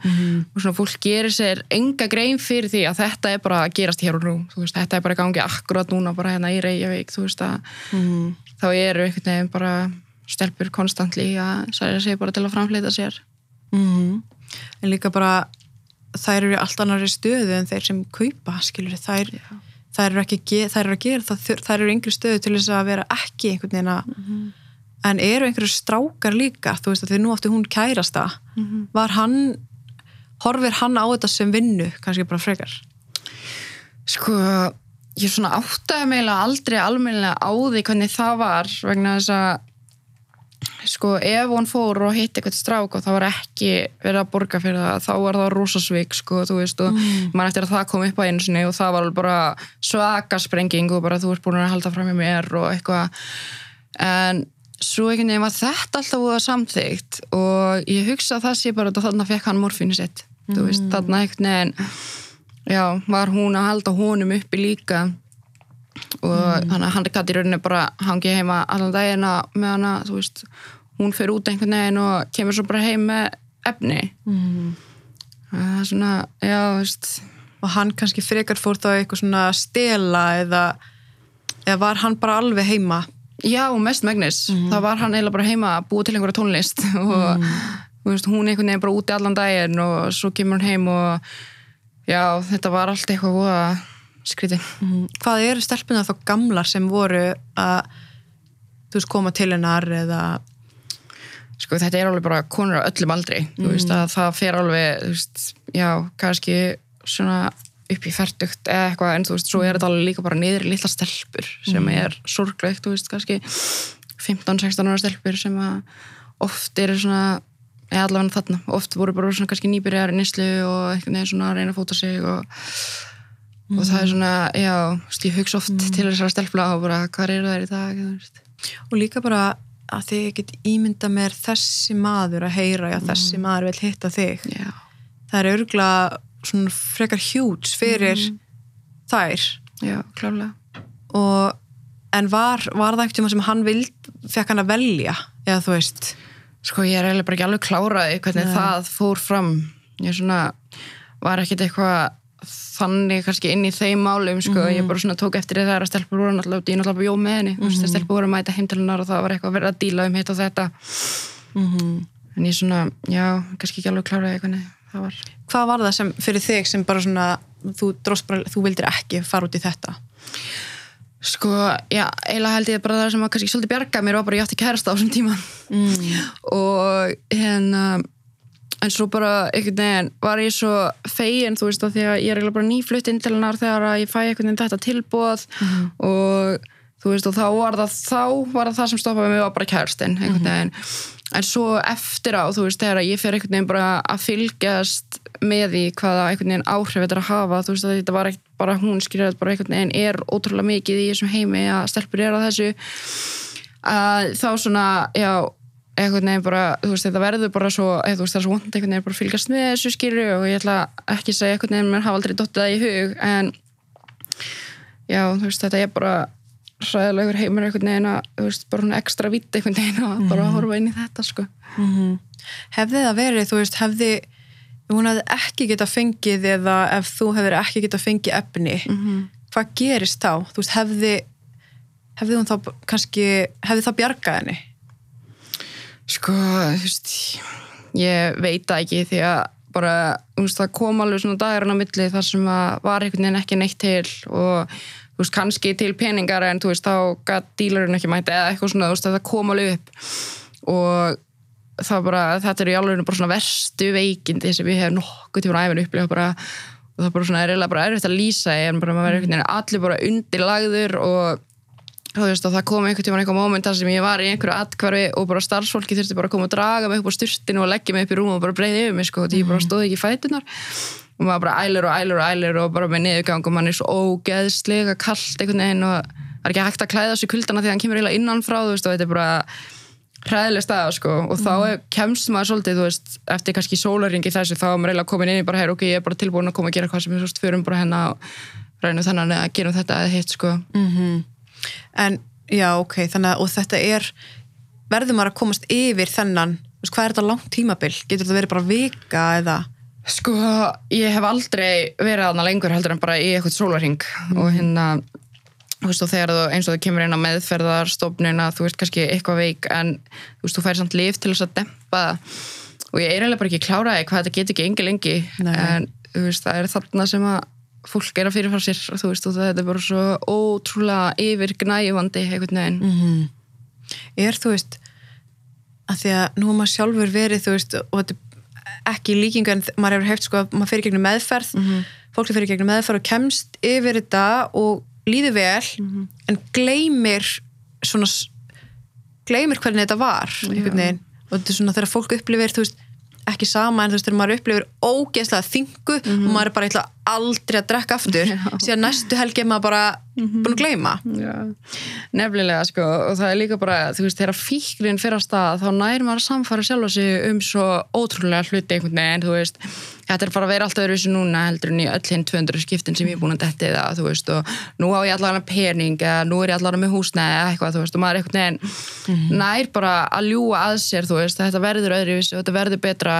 og svona fólk gerir sér enga grein fyrir því að þetta er bara að gerast hér og nú, veist, þetta er bara í gangi akkurat núna bara hérna í Reykjavík, veist Mm. þá eru einhvern veginn bara stelpur konstantli að særa sig bara til að framfleyta sér. Mm. en líka bara þær eru í allt annari stöðu en þeir sem kaupa, skilur þær, þær eru ekki, þær eru að gera það þur- þær eru yngri stöðu til þess að vera ekki einhvern veginn að en eru einhverju strákar líka? Þú veist að því nú átti hún kærasta. Var hann horfir hann á þetta sem vinnu, kannski bara frekar? Sko, ég svona áttaði meila aldrei almennilega á því hvernig það var vegna þess að sko, ef hún fór og hitti eitthvað strák og það var ekki verið að borga fyrir það, þá var það rosasvík sko, þú veist, og mm. mann eftir að það kom upp á einu sinni og það var bara svaka sprenging og bara þú ert búin að halda fram í mér og eitthvað. En svo einhvern veginn var þetta alltaf úr samþygt og ég hugsa að það sé bara að þarna fekk hann morfínu sitt, þú veist, þarna einhvern veginn já, var hún að halda honum uppi líka og þannig að hann gæti í rauninni bara hangi heima allan dagina með hana, veist hún fer út einhvern veginn og kemur svo bara heim með efni. Mm. það er svona, já, veist. Og hann kannski frekar fór þá eitthvað svona að stela eða, eða var hann bara alveg heima já, mest megnis, þá var hann eiginlega bara heima að búa til einhverja tónlist og þú veist, hún einhvern veginn bara úti allan daginn og svo kemur hann heim og já, þetta var allt eitthvað voða skrítið. Mm. hvað eru stelpuna þá gamlar sem voru að þú veist koma til hennar eða? Sko þetta er alveg bara konur á öllum aldri þú veist að það fer alveg þú veist, já, kannski svona upp í færtugt eða eitthvað en þú veist, svo er þetta alveg líka bara niður í litla stelpur sem er sorglegt, þú veist, kannski 15-16 ára stelpur sem að oft eru svona eða allavega þarna, oft voru bara svona kannski nýbyrjar í nýslu og einhvern veginn svona að reyna að fóta sig og, og það er svona, já, ég hugsa oft til þessara stelpla og bara, hvað eru þær í dag, og líka bara að þið get ímynda mér þessi maður að heyra já þessi maður vil hitta þig. Já, það er örgla svona frekar hjúts fyrir þær já, klálega og en var, var það einhvern tíma sem hann vild fekk hann að velja eða þú veist Sko ég er eiginlega bara ekki alveg kláraði hvernig Nei. það fór fram. Ég svona var ekkit eitthvað þannig kannski inn í þeim málum sko. Ég bara svona tók eftir þegar að stelpur voru náttúrulega, ég náttúrulega jó með henni. Þú veist, að stelpur voru að mæta heim til hennar og það var eitthvað að vera að díla um hitt og þetta. mm En ég svona, já, kannski ekki alveg kláraði hvernig það var. hvað var það sem fyrir þig sem bara svona þú, bara, þú vildir ekki fara út í þetta Sko, já, eiginlega held ég bara það sem að kannski svolítið bjarga mér var bara ég átti kærasta á þessum tíma. mm. og hérna en svo bara einhvern veginn var ég svo fegin þú veist að því að ég er bara nýflutt inn til hennar þegar að ég fæ einhvern veginn þetta tilbúð og þú veist og þá var það þá var það það sem stoppaði mig var bara kærstinn einhvern veginn en svo eftir á þú veist þegar ég fer einhvern veginn bara að fylgjast með því hvaða einhvern veginn áhrif þetta er að hafa þú veist þetta var ekkert bara hún þetta bara einhvern veginn er ótrúlega mikið í þessum heimi að stelpur er á þessu að þá svona, já einhvern veginn bara, þú veist, þetta verður bara svo, eða, þú veist, það er svo vond einhvern veginn bara að fylgjast með þessu skilju og ég ætla ekki að segja einhvern veginn, mér hafa aldrei dottið það í hug en já, þú veist, þetta er bara hræðilegur heimur einhvern veginn að, þú veist, bara svona ekstra vitt einhvern veginn að bara að horfa inn í þetta, sko hefði það verið, þú veist, hefði hún hefði ekki getað fengið eða ef þú hefur ekki getað fengið efni, hvað gerist þá? Þú veist, hefði hefði hún þá kannski, hefði það bjargað henni? Sko, þú veist, ég veit það ekki því að bara, þú veist, það kom alveg svona dagurinn á milli þar sem að var einhvern veginn ekki neitt til og veist, kannski til peningar en þú veist, þá gæt dílarinn ekki mæti eða eitthvað svona, þú veist, það kom alveg upp. Og það bara, þetta er í alveg bara svona verstu veikindi sem ég hef nokkuð tíma æfinn upplifa bara. Og það bara svona er eiginlega bara erfitt að lýsa en bara maður er veginn allir bara undirlagður og þú veist og það kom einhvern tíma einhver moment þar sem ég var í einhverju atkvarfi og bara starfsfólki þurfti bara að koma og draga mig upp á styrtinu og leggja mig upp í rúm og bara breyði yfir mig sko því ég bara stóði ekki í fætunar og maður bara ælir og ælir og ælir og bara með niðurgang og mann er svo ógeðslega kallt einhvern veginn og það er ekki hægt að klæða sig kuldana því að hann kemur eiginlega innanfrá þú veist og þetta er bara hræðileg staða sko og þá mm. kemst maður svolítið þú veist eftir kannski sólaringi þessu þá er maður eiginlega komin inn í bara hér ok ég er bara tilbúin að koma að gera hvað sem er svo förum bara hérna og ræðinu þannig að gerum þetta eða hitt sko En já, ok, þannig að og þetta er, verður maður að komast yfir þennan, hvað er þetta langt tímabil? Getur þetta verið bara vika eða? Sko, ég hef aldrei verið aðna lengur heldur en bara í eitthvað sólarhing og hérna þú veist, og þegar þú eins og þú kemur inn á meðferðarstofnuna, þú veist kannski eitthvað veik en þú veist, þú færi samt lif til þess að dempa og ég er eiginlega bara ekki kláraði hvað þetta getur ekki engi lengi. Nei. en þú veist, það er þarna sem að fólk er að fyrirfara sér, þú veist, og þetta er bara svo ótrúlega yfir gnæjuvandi einhvern veginn. Mm. Er, þú veist, að því að nú maður sjálfur verið, þú veist, og þetta ekki líkingu en maður hefur hefst sko að maður fyrir gegnum meðferð, fólk fyrir gegnum meðferð og kemst yfir þetta og líður vel, en gleymir svona gleymir hvernig þetta var og þetta er svona þegar fólk upplifir þú veist, ekki sama en þú veist þegar maður upplifir ógeðslega þingu og maður er bara eitthvað aldrei að drekka aftur. Síðan næstu helgi er maður bara búin að gleyma. Já, nefnilega sko og það er líka bara, þú veist, þegar fíkrin fyrir að stað þá nær maður að samfara sjálfa sig um svo ótrúlega hluti einhvern veginn, þú veist, þetta er bara að vera alltaf öðruvísi núna heldur en í öll hinn 200 skiptin sem ég er búin að detti það, þú veist og nú á ég allavega pening eða nú er ég allavega með húsnæði eða eitthvað, þú veist, og maður er einhvern veginn nær bara að ljúga að sér, þú veist, þetta verður öðruvísi og þetta verður betra.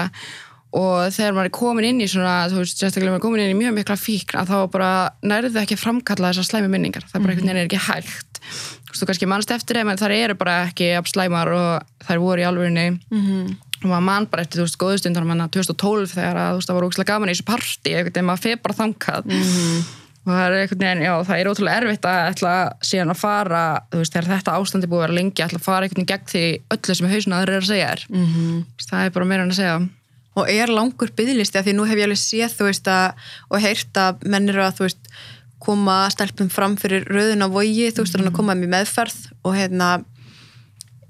Og þegar maður er komin inn í svona, þú veist, sérstaklega maður er komin inn í mjög mikla fíkn að þá bara nærðu það ekki að framkalla þessar slæmi minningar, það er bara einhvern veginn er ekki hægt. Þú veist, þú kannski mannst eftir þeim en þar eru bara ekki að slæmar og þær voru í alvörinni Mhm. Og maður mann bara eftir, þú veist, góðu stundar manna 2012 þegar að, þú veist, það voru ógslag gaman í þessu partí, einhvern veginn maður feð bara þangað og það er einhvern veginn, já, það er ótrúlega erfitt að ætla síðan að fara, þú veist, þegar þetta ástandi búið að vera lengi, ætla að fara veginn gegn því öllu sem hausinn aður er að segja þér Mhm. það er bara meira en að segja og er langur byggðlisti að því nú hef ég alveg séð þú veist að og heyrt að menn eru að þú veist koma stelpum fram fyrir rauðin á vogi þú veist mm. að koma þeim í meðferð og hérna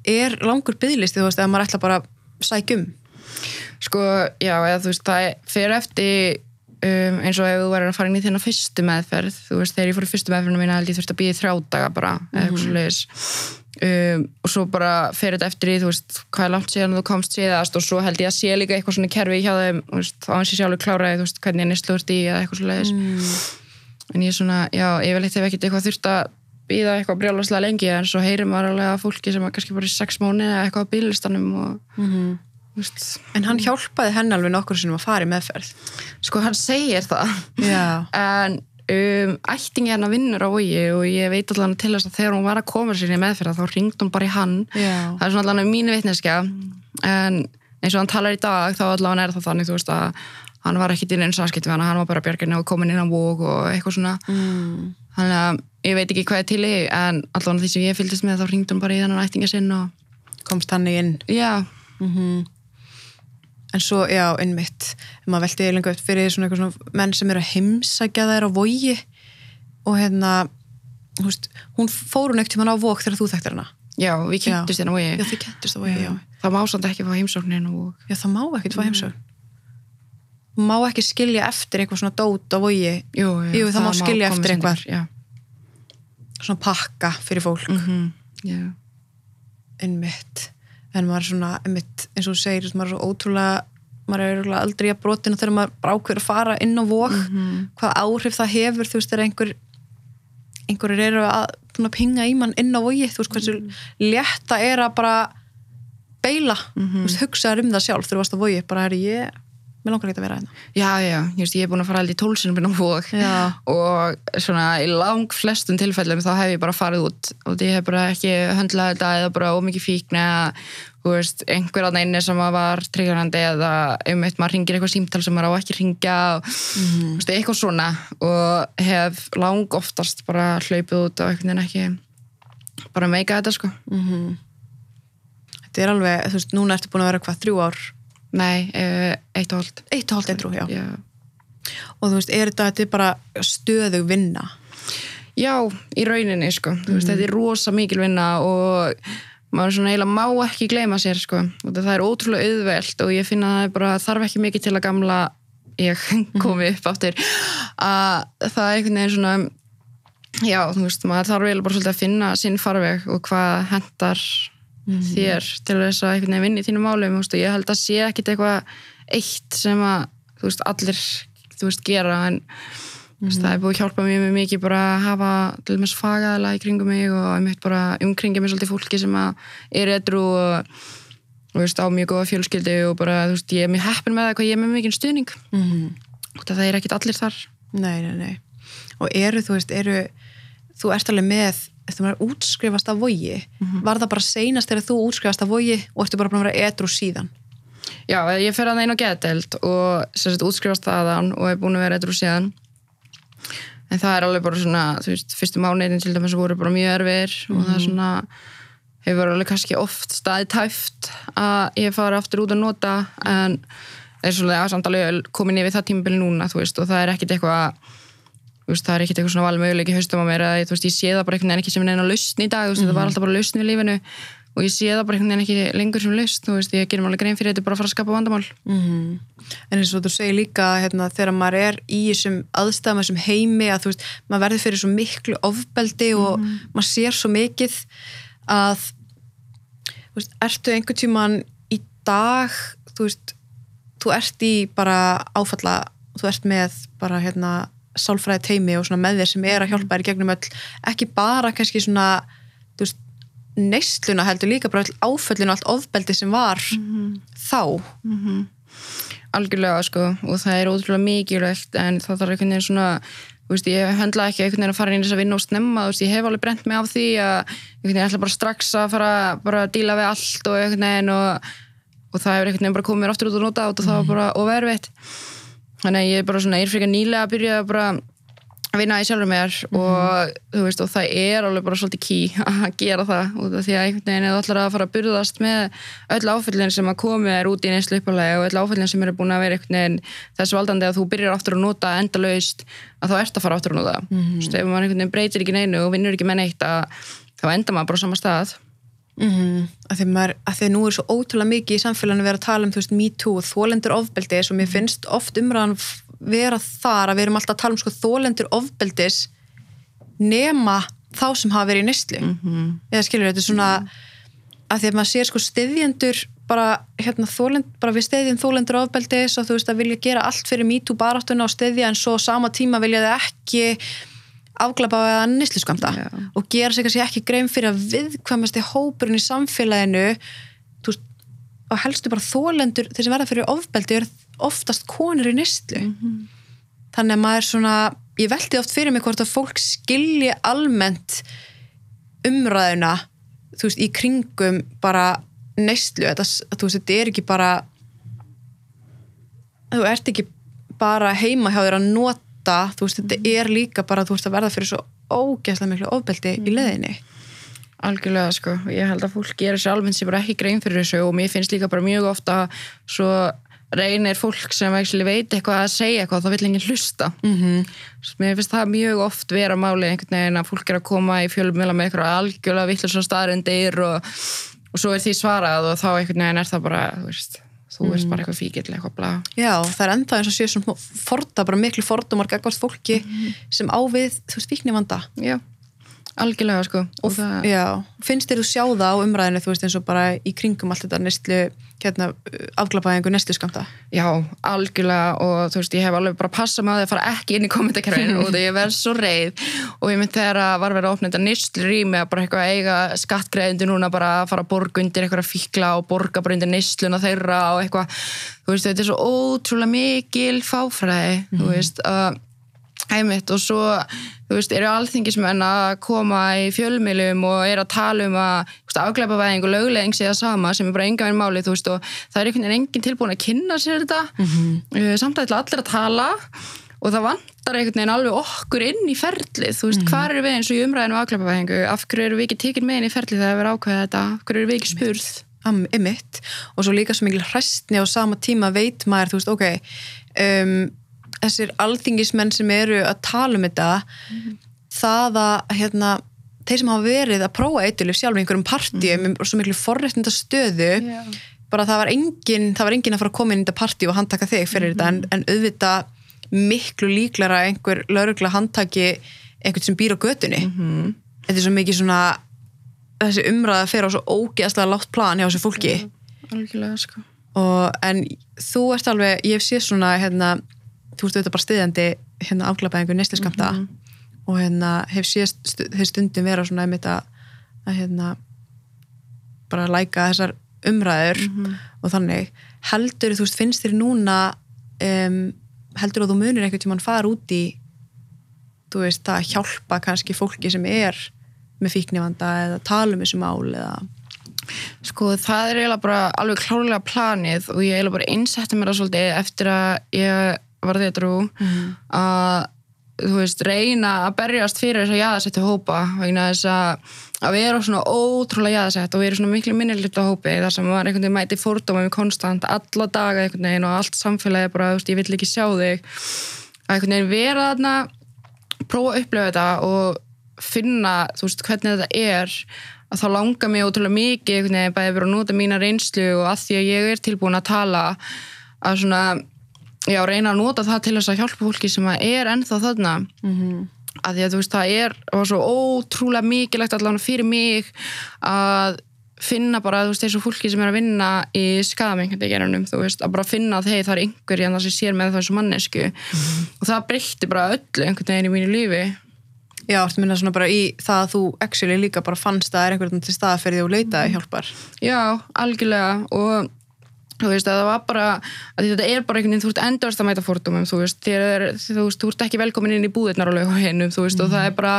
er langur byggðlisti þú veist að maður ætla bara sækjum Sko, já, eða þú veist, það fer eftir um, eins og ef þú verður að fara inn í þína fyrstu meðferð, þú veist, þegar ég fór í fyrstu meðferðinu mína held ég þurfti að býja þrjá daga bara, eða eitthvað svo leiðis. Um, og svo bara fer þetta eftir í, þú veist, hvað er langt síðan þú komst síðast og svo held ég að sé líka eitthvað svona kerfi hjá þeim, veist, á hans ég sjálfur kláraði, þú veist, hvernig ég nýslu ert í eða eitthvað svo leiðis. En ég er svona, já, yfirleitt hef ekkert eitthvað þurft að býða eitthvað brjálaslega lengi en svo heyrir maður alveg að fólki sem er kannski bara í sex mánu eða eitthvað á bílistanum og, þú veist, en hann hjálpaði henni alveg nokkur sem að fara í meðferð. Sko hann segir það. Já, en um, ættingi hennar vinnur á vogi og ég veit allan til þess að þegar hún var að koma sér í meðferða þá ringd hún bara í hann. Já, það er svona allan mínu vitneskja. En eins og hann talar í dag þá allan er það þannig þú veist að hann var ekkit inn eins aðskipt við hann, hann var bara björginni og komin inn á vóg og eitthvað svona. Mm. Þannig að ég veit ekki hvað er til í en allan því sem ég fylgdist með þá ringd hún bara í þennan ættinga sinn og komst hann inn. Já, en svo, já, innmitt maður velti lengur upp fyrir svona, svona menn sem eru að heimsækja þær á vogi. Og hérna veist, hún fór hún ekkert tímann á vók þegar þú þekktir hana. Já, við kynntust hérna á já, vogi þið kættist á vogi, já. það má samt ekki fá heimsóknin og já, það má ekkert fá heimsókn má ekki skilja eftir eitthvað svona dót á vogi. Jú, Jú, það má skilja koma eftir eitthvað. já. Svona pakka fyrir fólk. Mm já. innmitt en maður er svona, innmitt, eins og þú segir veist, maður er svo ótrúlega maður er aldrei að brotina þegar maður bara ákveður að fara inn á vók hvað áhrif það hefur, þú veist, þegar einhver einhverjir eru að pinga í mann inn á vogi, þú veist, hversu létt það er að bara beila, þú veist, hugsaður um það sjálf þú varst á vogi, bara er ég mér langar ekki að vera hérna. Já, já, veist, ég er búin að fara aldrei tólsinum inn á vók og svona í lang flestum tilfellum þá hef ég bara farið út. Og ég hef bara ekki höndlað þetta eða bara ómikið fíkn eða þú veist, einhver aðna inni sem var tryggjörandi eða um eitt maður ringir eitthvað símtal sem maður á ekki ringja og þú veist, eitthvað svona. Og hef lang oftast bara hlaupið út og einhvern veginn ekki bara meika þetta sko. Þetta er alveg, þú veist, núna ertu búin að vera hvað, þrjú ár nei, eh, eitt og hálft. Eitt og hálft eitrú, já. já. og þú veist, er þetta, þetta er bara stöðug vinna? Já, í rauninni sko, þú veist, þetta er rosa mikil vinna og maður svona eiginlega má ekki gleyma sér sko. Og það er ótrúlega auðvelt og ég finna að það er bara þarf ekki mikið til að gamla ég komi upp aftur. Að það er einhvern veginn svona já, þú veist, maður þarf eiginlega bara svolítið að finna sinn farveg og hvað hendar þér til þess að einhvern veginn vinna í þínu málum, þú veist, og ég held að sé ekkit eitthvað eitt sem að, þú veist, allir þú veist, gera en mm. það er búið að hjálpa mér mikið bara að hafa til dæmis fagaðala í kringum mig og ég mitt bara umkringja mér svolítið fólki sem er edru og og veist, á mjög góða fjölskyldi og bara, þú veist, ég er mjög heppin með það hvað ég er með mikið stuðning. Mm -hmm. og það er ekkit allir þar. Nei, nei, nei, og eru, þú veist, eru þú ert alveg með þú maður útskrifast af vogi mm -hmm. var það bara seinast þegar þú útskrifast af vogi og ertu bara búin að vera edru síðan Já, ég fer að einu á geteld og sérst útskrifast þaðan og er búin að vera edru síðan en það er alveg bara svona, þú veist, fyrstu mánuðin til dæmis voru bara mjög erfir mm -hmm. og það er mhm. svona hefur alveg kannski oft staðið tæft að ég fara aftur út að nota en það er svolítið aðsamtalið komin yfir það tímabili núna veist, og það er ekkit eitthvað veist, það er ekkit eitthvað svona valmöguleik í haustum á mér að ég, veist, ég sé það bara einhvern veginn ekki sem neina lausn í dag mm -hmm. það var alltaf bara lausn við lífinu og ég sé það bara einhvern veginn ekki lengur sem lausn ég gerum alveg grein fyrir þetta bara að fara að skapa vandamál mm -hmm. En eins og þú segir líka hérna, þegar maður er í þessum aðstæðum þessum heimi að maður verður fyrir svo miklu ofbeldi og mm -hmm. maður sér svo mikið að veist, ertu einhvern tíman í dag þú veist, þú ert í bara áfalla, þú ert með bara hérna sálfræði teimi og með þér sem er að hjálpa þér gegnum öll, ekki bara kannski svona, veist neistluna heldur líka bara all áföllinu allt ofbeldi sem var mm -hmm. þá mm -hmm. Algjörlega sko og það er ótrúlega mikilvægt en það þarf einhvern veginn svona Veist, ég höndla ekki einhvern veginn að fara inn í þess að vinna og snemma, veist, ég hef alveg brent mig af því að ég ætla bara strax að fara bara að díla við allt og einhvern veginn og, og það hefur einhvern veginn bara komið mér aftur út og nota og það var mhm. bara overvitt þannig að ég er bara svona, ég er fyrir nýlega að byrja bara að vinna í sjálfur mér mm -hmm. og, veist, og það er alveg bara svolítið ký að gera það og því að einhvern veginn er allar að fara að burðast með öll áfyllin sem að komi er út í neins lupalega og öll áfyllin sem eru búin að vera einhvern veginn þess valdandi að þú byrjar aftur að nota endalaust að þá ert að fara aftur að nota mm -hmm. ef maður einhvern veginn breytir ekki neinu og vinnur ekki með neitt að, þá endar maður bara á sama stað mm -hmm. að, því maður, að því nú er svo ótrúlega mikið í samfélaginu að vera að tala um veist me too og þólendur ofbeldi sem ég finnst oft umræðan vera þar að við erum alltaf að tala um sko, þólendur ofbeldis nema þá sem hafa verið í nýstlu mm -hmm. eða skilur þetta svona mm -hmm. að því að maður sér sko stiðjendur bara, hérna, þólend, bara við stiðjum þólendur ofbeldis og þú veist að vilja gera allt fyrir MeToo baráttuna og stiðja en svo sama tíma vilja þau ekki afglapa eða nýstlu skamta yeah. og gera sig kannski ekki grein fyrir að viðkvæmasti hópurinn í samfélaginu veist, og helstu bara þólendur þeir sem verða fyrir ofbeldi er oftast konur í nýstlu mm -hmm. þannig að maður svona ég veldi oft fyrir mig hvort að fólk skilji almennt umræðuna þú veist, í kringum bara nýstlu þú veist, þetta er ekki bara þú ert ekki bara heima hjá þér að nota þú veist, þetta er líka bara þú veist að verða fyrir svo ógæslega miklu ofbeldi mm. í leðinni Algjörlega sko, ég held að fólk gerir sér almennt sem bara ekki grein fyrir þessu og mér finnst líka bara mjög ofta svo reynir fólk sem veit eitthvað að segja eitthvað þá vil enginn hlusta mm -hmm. mér finnst það mjög oft vera máli einhvern veginn að fólk er að koma í fjölumila með eitthvað algjörlega vittlis og staðrendir og, og svo er því svarað og þá einhvern veginn er það bara þú veist, þú mm. veist bara eitthvað fíkill eitthvað blá Já, það er enda eins og séu svona forda, bara miklu fordumar gegn fólki mm sem ávið, þú veist, fíkni vanda Já algjörlega sko. Og það... já, finnst þér þú sjá það á umræðinu þú veist eins og bara í kringum allt þetta nestlu, hérna, afglapaðingu nestlu skamta já, algjörlega og þú veist, ég hef alveg bara passað með að fara ekki inn í kommentarkerfinu og ég verð svo reið. Og ég myndi þegar að var verið að opna þetta nestlu rými að bara eitthvað eiga skattgreðindu núna bara að fara að borga undir eitthvað fíkla og borga bara undir nestluna þeirra og eitthvað, þú veist, þetta er svo ótrúlega mikil fáfræði, mm. þú Æmitt, og svo veist, eru alþingismenn að koma í fjölmilum og eru að tala um að afgleipavæðing og lögleðing sé það sama sem er bara enga veginn máli veist, og það er einhvern veginn enginn tilbúin að kynna sér þetta. Mm -hmm. samt að þetta allir að tala og það vantar einhvern veginn alveg okkur inn í ferlið þú veist, mm -hmm. hvað eru við eins og í umræðinu um afgleipavæðingu af hverju eru við ekki tekinn með inn í ferlið þegar við erum ákveðið þetta, af hverju eru við ekki spurð? Emitt, og svo líka svo mikil hræstni á sama tíma veit maður, þú veist, ok um, þessir alþingismenn sem eru að tala um þetta mm -hmm. það að hérna, þeir sem hafa verið að prófa eitthvað sjálf í einhverjum partíum mm -hmm. og svo miklu forrættnda stöðu yeah. bara það var engin það var engin að fara að koma inn í þetta partí og handtaka þig fyrir mm -hmm. þetta en, en auðvitað miklu líklara einhver laurugla handtaki einhvern sem býr á götunni mhm. þetta er svo mikið svona þessi umræða fer á svo ógeðslega látt plan hjá þessu fólki yeah. algjörlega sko og, en þú ert alveg, ég séð svona hérna þú veist þetta bara stiðjandi hérna afglapæðingu neistiskamta Mhm. og hérna hef síðast stu, hef stundin vera svona einmitt að, að hérna bara læka þessar umræður Mhm. og þannig heldur þú veist finnst þér núna um, heldur að þú munir einhvern tímann fara út í þú veist að hjálpa kannski fólki sem er með fíknivanda eða tala um þessu mál eða Sko það er eiginlega bara alveg klárlega planið og ég eiginlega bara einsetti mér það svolítið eftir að ég var þetta að þú veist, reyna að berjast fyrir þess að jaðasettu hópa vegna þess að að við erum svona ótrúlega jaðasett og við erum svona miklu minni hluta hópi þar sem maður einhvern veginn mæti fórdóma við konstant alla daga einhvern veginn og allt samfélagi bara, þú veist, ég vill ekki sjá þig. Að einhvern veginn vera þarna prófa að upplefa þetta og finna, þú veist, hvernig þetta er að þá langar mig ótrúlega mikið einhvern veginn bæði verið að nota mína reynslu og að því að ég er tilbúin að tala að svona, já, reyna að nota það til þess að hjálpa fólki sem er ennþá þarna. Mm að því að þú veist, það er það var svo ótrúlega mikilvægt allavega fyrir mig að finna bara, þú veist, þessu fólki sem er að vinna í skadamengandi þú veist, að bara finna að hei, það er einhver hérna sem sér með þessu mannesku og það breytti bara öllu einhvern veginn í mínu lífi. Já, að minna svona bara í það að þú actually líka bara fannst að það er einhvern til staða fyrir því og leitaði hjálpar? Já, algjörlega. Og þú veist að það var bara þetta er bara einhvern veginn, þú ert endast að mæta fordómum þú veist, þér þú veist, þú ert ekki velkomin inn í búðirnar og hinnum, þú veist, og það er bara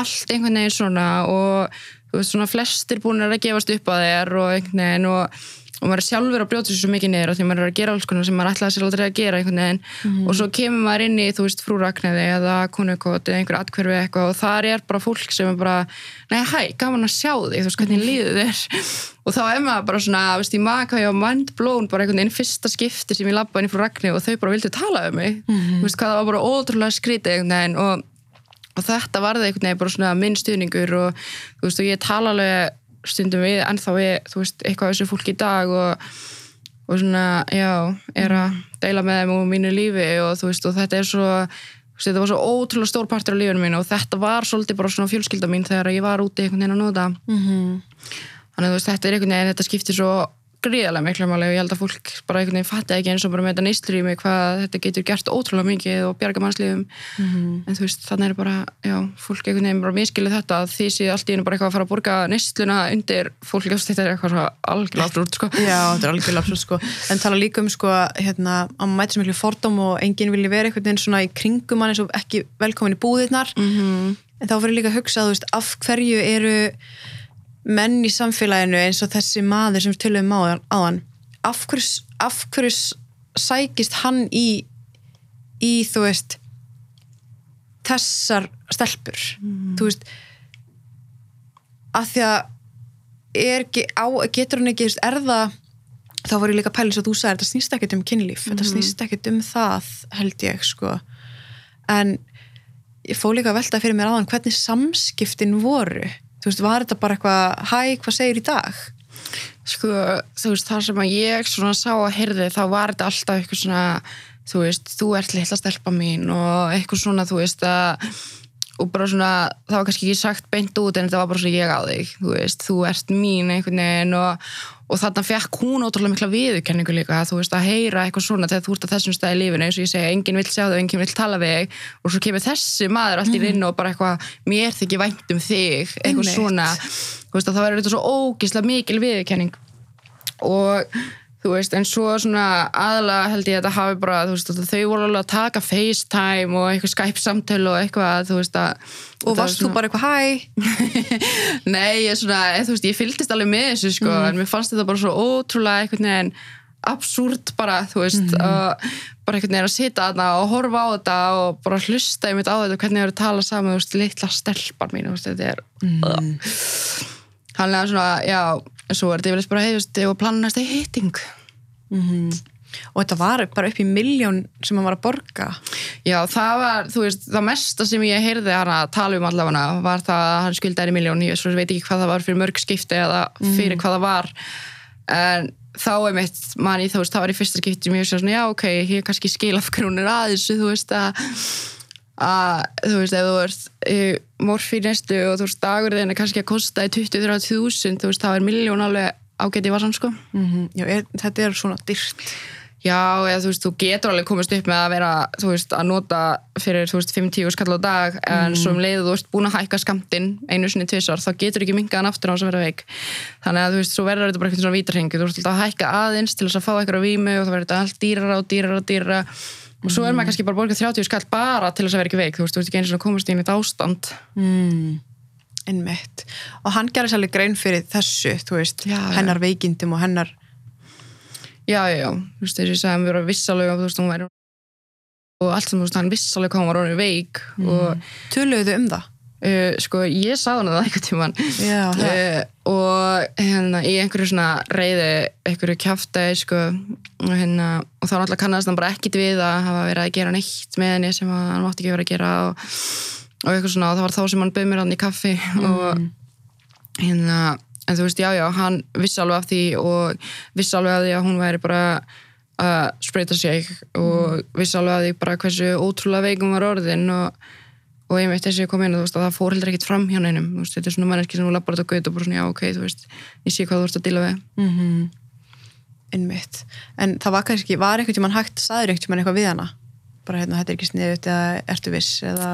allt einhvern veginn svona og þú veist, svona flestir búin að gefast upp að þér og einhvern veginn og, og maður er sjálfur að brjóta sér svo mikið niður og því maður er að gera alls konar sem maður ætlaði sér aldrei að gera einhvern veginn. Og svo kemur maður inn í, þú veist, frúrakneði eða konukot eða einhver atkverfi eitthvað og þar er bara fólk sem er bara nei, hæ, gaman að sjá þig, þú veist, hvernig líður þér? Og þá er maður bara svona, veist, ég hvað ég var mindblown bara einhvern veginn fyrsta skipti sem ég labbaði inn í frúrakneði og þau bara vildu tala um mig. Þú veist, það var ótrúlega skrítið einhvern veginn og og þetta varði einhvern veginn bara svona minn stuðningur og þú veist og ég tala alveg stundum við ennþá við þú veist eitthvað af þessu fólki í dag og, og svona já er að deila með þeim úr mínu lífi og þú veist og þetta er svo þetta var svo ótrúlega stór partur af lífinu mín og þetta var svolítið bara svona fjölskylda mín þegar ég var úti einhvern veginn að nota mm -hmm. þannig að þetta er einhvern veginn þetta skiptir svo gríðarlega miklu máli og ég held að fólk bara einhvern veginn fatti ekki eins og bara með þetta mig hvað þetta getur gert ótrúlega mikið og bjarga mannslífum. En þú veist þannig er bara, já, fólk einhvern veginn bara miskilið þetta að því sé allt í einu bara eitthvað að fara að borga neysluna undir fólk eftir þetta er eitthvað svo algjörlega aftur sko. Já, þetta er algjörlega absúrt sko. En tala líka um sko hérna að maður mæti sem miklu fordóm og enginn vilji vera einhvern veginn mm að menn í samfélaginu eins og þessi maður sem tölum á hann af hverju, af hverju sækist hann í í, þú veist þessar stelpur? Þú veist að því að ekki á, getur hann ekki, er það þá var ég líka að pæla eins og þú sagði þetta snýst ekkert um kynlíf, þetta snýst ekkert um það held ég, sko. En ég fóð líka að velta fyrir mér áðan hvernig samskiptin voru þú veist, var þetta bara eitthvað hæ, hvað segir í dag? sko, þú veist, þar sem að ég svona sá að heyrði þá var þetta alltaf eitthvað svona þú veist, þú ert litla stelpa mín og eitthvað svona, þú veist að og bara svona, það var kannski ekki sagt beint út en þetta var bara svona ég á þig þú veist, þú ert mín einhvern veginn og, og þarna fekk hún ótrúlega mikla viðurkenningu líka, þú veist, að heyra eitthvað svona þegar þú ert á þessum stað í lífinu, eins og ég segja enginn vill sjá þig, enginn vill tala við þig og svo kemur þessi maður allt í rinn og bara eitthvað mér þykir vænt um þig eitthvað Einmitt. svona, þú veist, að það verður þetta svo ógislega mikil viðurkenning. Og þú veist, en svo svona aðalega held ég að þetta hafi bara, þú veist, þau voru alveg að taka FaceTime og eitthvað Skype samtölu og eitthvað, þú veist að og varst þú bara eitthvað hæ? Nei, ég svona, eð, þú veist, ég fylgdist alveg með þessu sko, en mér fannst þetta bara svo ótrúlega einhvern veginn absúrt bara, þú veist, og bara einhvern veginn að sita þarna og horfa á þetta og bara hlusta einmitt á þetta, hvernig þau eru að tala saman, þú veist, litla stelpar mín, þú veist, þetta er mm. Þannig að svona, já, svo er þetta yfirleitt bara, ég var planast í hitting. Og þetta var bara upp í miljón sem hann var að borga. Já, það var, þú veist, það mesta sem ég heyrði hann að tala um allavega var það að hann skuldaði miljón, ég svo veit ekki hvað það var fyrir mörg skipti eða fyrir hvað það var. En þá er mitt manni, þú veist, það var í fyrsta skipti sem ég veist svona, já, ok, ég kannski skil af grunir að þessu, þú veist, að að, þú veist, ef þú ert uh, morfínestu og þú veist, dagur þinn er kannski að kosta í 20-30 þúsund, þú veist, það er miljón alveg ágæti í vasan, sko mm -hmm. Já, er, þetta er svona dyrt Já, eða þú veist, þú getur alveg komist upp með að vera, þú veist, að nota fyrir, þú veist, 5-10 skall á dag en svo um leiðu þú veist búin að hækka skamtinn einu sinni tvisar, þá getur ekki mingaðan aftur á þess að vera veik. Þannig að þú veist, svo verður þetta bara eitthvað svona vítarhengi, þú veist, alltaf að hækka aðeins til þess að fá eitthvað á vímu og það verður þetta allt dýrara og dýrara og dýrara og svo er maður kannski bara borgað 30 skall bara til þess að vera ekki veik, þú veist, þú veist ekki einu svona komast í neitt ástand. mm. Einmitt. Og hann gerði sérlega grein fyrir þessu, þú veist, Já, já. hennar veikindum og hennar Já, já, já, þú veist, þess að ég sagði að mér var vissalega, þú veist, hún væri og allt sem, þú veist, hann vissalega hvað hún var orðin veik og töluðu um það. Uh, sko, ég sagði hann það einhvern tímann. Já, uh, og hérna í einhverju svona reyði einhverju kjaftaði sko og hérna og þá náttúrulega kannast hann bara ekkit við að hafa verið að gera neitt með henni sem hann mátti ekki vera að gera og, og eitthvað svona og það var þá sem hann bauð mér hann í kaffi og hérna en þú veist, já, já, hann vissi alveg af því og vissi alveg af því að hún væri bara að spreita sig og vissi alveg af því bara hversu ótrúlega veikum var orðin og, og ég veit þessi ég kom inn og að það fór heldur ekkit fram hjá neinum. Þú veist, þetta er svona manneski sem hún lappar þetta gauð og bara svona, já, ok, þú veist, ég sé hvað þú ert að díla við. Mm Einmitt. En það var kannski, var einhvern tímann hægt, saður einhvern tímann eitthvað við hana? Bara hérna, þetta er ekki sniðut eða ertu viss eða...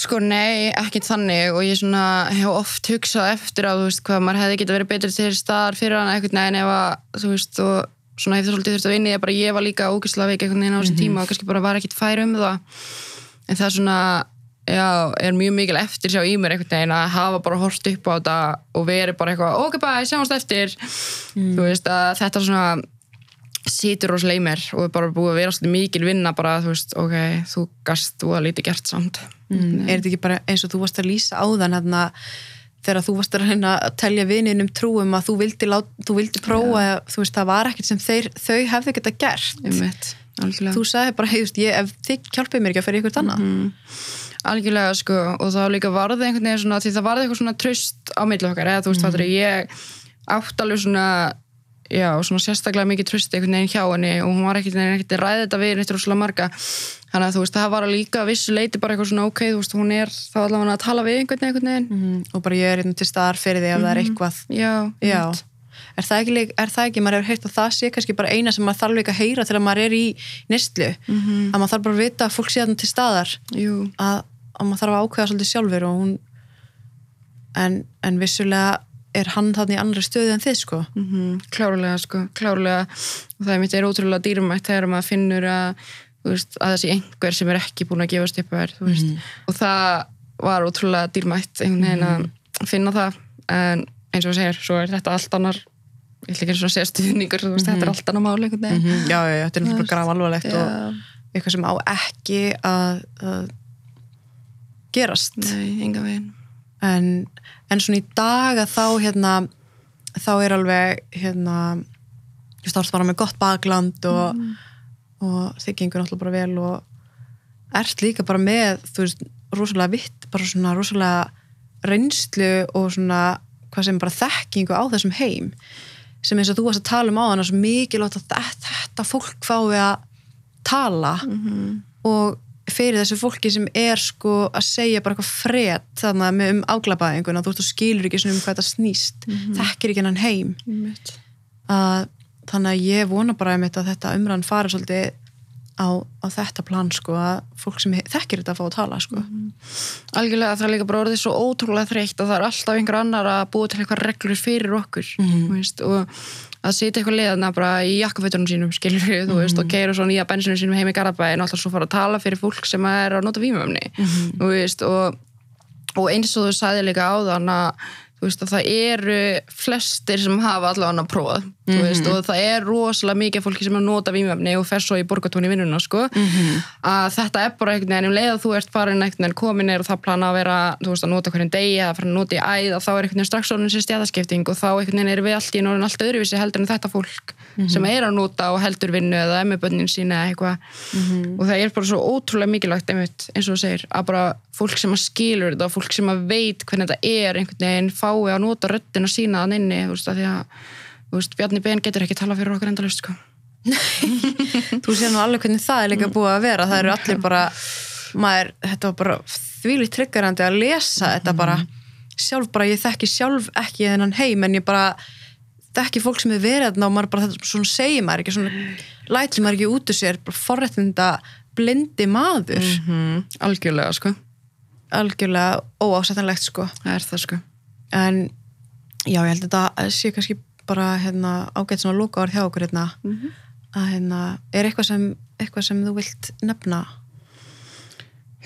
Sko nei, ekkert þannig. Og ég svona hef oft hugsað eftir að þú veist hvað maður hefði getað verið betur til staðar fyrir hann eitthvað neginn ef að þú veist og svona hefði svolítið þurft að vinni ég bara ég var líka ógæslega veik einhvern veginn á þessum tíma og kannski bara var ekkert fær um það en það er svona já, er mjög mikil eftir sjá í mér einhvern veginn að hafa bara hort upp á þetta og verið bara eitthvað, ok bæ, sjáumst eftir. Þú veist að þetta svona situr rosalega í mér og er bara búið að vera svolítið mikil vinna bara, þú veist, ok, þú gast þú að lítið gert samt. Mm. Er þetta ekki bara eins og þú varst að lýsa áðan hérna þegar þú varst að reyna að telja vininum trúum að þú vildi, lát, þú vildi prófa þú veist, það var ekkert sem þeir, þau hefðu geta gert algjörlega. þú sagði bara, veist, ég, ef þið hjálpið mér ekki að fyrir ykkur annað Algjörlega sko og þá líka varði einhvern veginn svona því það varði eitthvað svona tröst á milli okkar eða þú veist mm. ég átt alveg svona já, svona sérstaklega mikið tröst einhvern veginn hjá henni og hún var ekkert ekkert að ræða þetta við neitt rosalega marga þannig að þú veist það var líka að vissu leiti bara eitthvað svona ok, þú veist hún er þá allavega að tala við einhvern veginn einhvern veginn mm. og bara ég er hérna til staðar fyrir því ef það er eitthvað Já, Já. Er það ekki, er það ekki maður hefur heyrt að það sé kannski bara eina sem maður þarf líka að heyra þegar maður er í nýstlu að maður þarf bara að vita að fólk sé þarna til staðar. Að, að maður þarf að ákveða svolítið sjálfur og hún en, en vissulega er hann þarna í annari stöðu en þið sko. Mm klárlega sko, klárlega. Og það er mitt er ótrúlega dýrumætt þegar maður finnur að, veist, að þessi einhver sem er ekki búin að gefast upp að þér, þú veist. Og það var ótrúlega dýrmætt einhvern veginn að finna það. En eins og segir, svo er þetta allt annar ég ætla ekki og að segja stuðningur þú veist, þetta er allt annar mál einhvern veginn. Mm Já, já, já, þetta er náttúrulega graf alvarlegt og Já, eitthvað sem á ekki að, að gerast. Nei, enga veginn. En, en svona í dag að þá hérna þá er alveg hérna þá ertu bara með gott bakland og, og þið gengur náttúrulega bara vel og ert líka bara með þú veist, rosalega vitt bara svona rosalega reynslu og svona hvað sem bara þekkingu á þessum heim sem eins og þú varst að tala um á hann svo mikilvægt að þetta, þetta fólk fái að tala og fyrir þessu fólki sem er sko að segja bara eitthvað fred þannig að með um áglapaðinguna þú veist þú skilur ekki svona um hvað þetta snýst þekkir ekki hann heim Einmitt. að, þannig að ég vona bara einmitt að þetta umræðan fari svolítið á, á þetta plan sko að fólk sem þekkir þetta að fá að tala sko algjörlega það er líka bara orðið svo ótrúlega þreytt að það er alltaf einhver annar að búa til eitthvað reglur fyrir okkur Mhm. veist, og að sitja eitthvað liðana bara í jakkafötunum sínum skilur við, þú veist, Mhm. og keira svo nýja bensinu sínum heim í Garabæin og alltaf svo fara að tala fyrir fólk sem er að nota vímöfni Mhm. þú veist, og, og eins og þú sagði líka áðan að þú veist að það eru flestir sem hafa allavega hann að prófa Mhm. Mm veist, og það er rosalega mikið fólki sem er að nota vímöfni og fer svo í borgatón í vinnuna sko. Mhm. að þetta er bara einhvern veginn um leið að þú ert farin einhvern veginn komin er og það plana að vera þú veist að nota hverjum degi eða fara að nota í æð og þá er einhvern veginn strax orðin sér stjæðaskipting og þá einhvern veginn er við allt í norðin allt öðruvísi heldur en þetta fólk sem er að nota og heldur vinnu eða emmi bönnin sína eða eitthvað og það er bara svo ótrúlega mikilvægt einmitt, eins og þú segir að bara fólk sem að skilur þetta og fólk sem að veit hvernig þetta er einhvern veginn fái að nota röddina sína að inni þú veist að því að veist, Bjarni Ben getur ekki tala fyrir okkur endalust sko. þú sér nú alveg hvernig það er líka búið að vera. Það eru allir bara maður, þetta var bara þvílið tryggarandi að lesa þetta bara. Sjálf bara, ég þekki sjálf ekki þennan heim en ég bara þekki fólk sem er verið og maður bara þetta svona segir maður ekki svona lætir maður ekki út úr sér bara forréttinda blindi maður. Mm algjörlega sko. Algjörlega óásættanlegt sko. Það er það sko. En já, ég held að þetta sé kannski bara hérna, ágætt svona lóka orð hjá okkur hérna, að hérna, er eitthvað sem, eitthvað sem þú vilt nefna?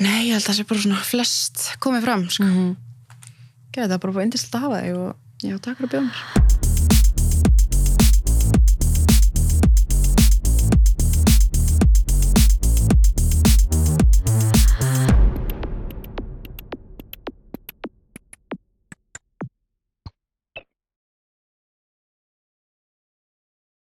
Nei, ég held að það sé bara svona flest komið fram sko. Gæði það bara búið indislegt að hafa þig og já, takk fyrir mér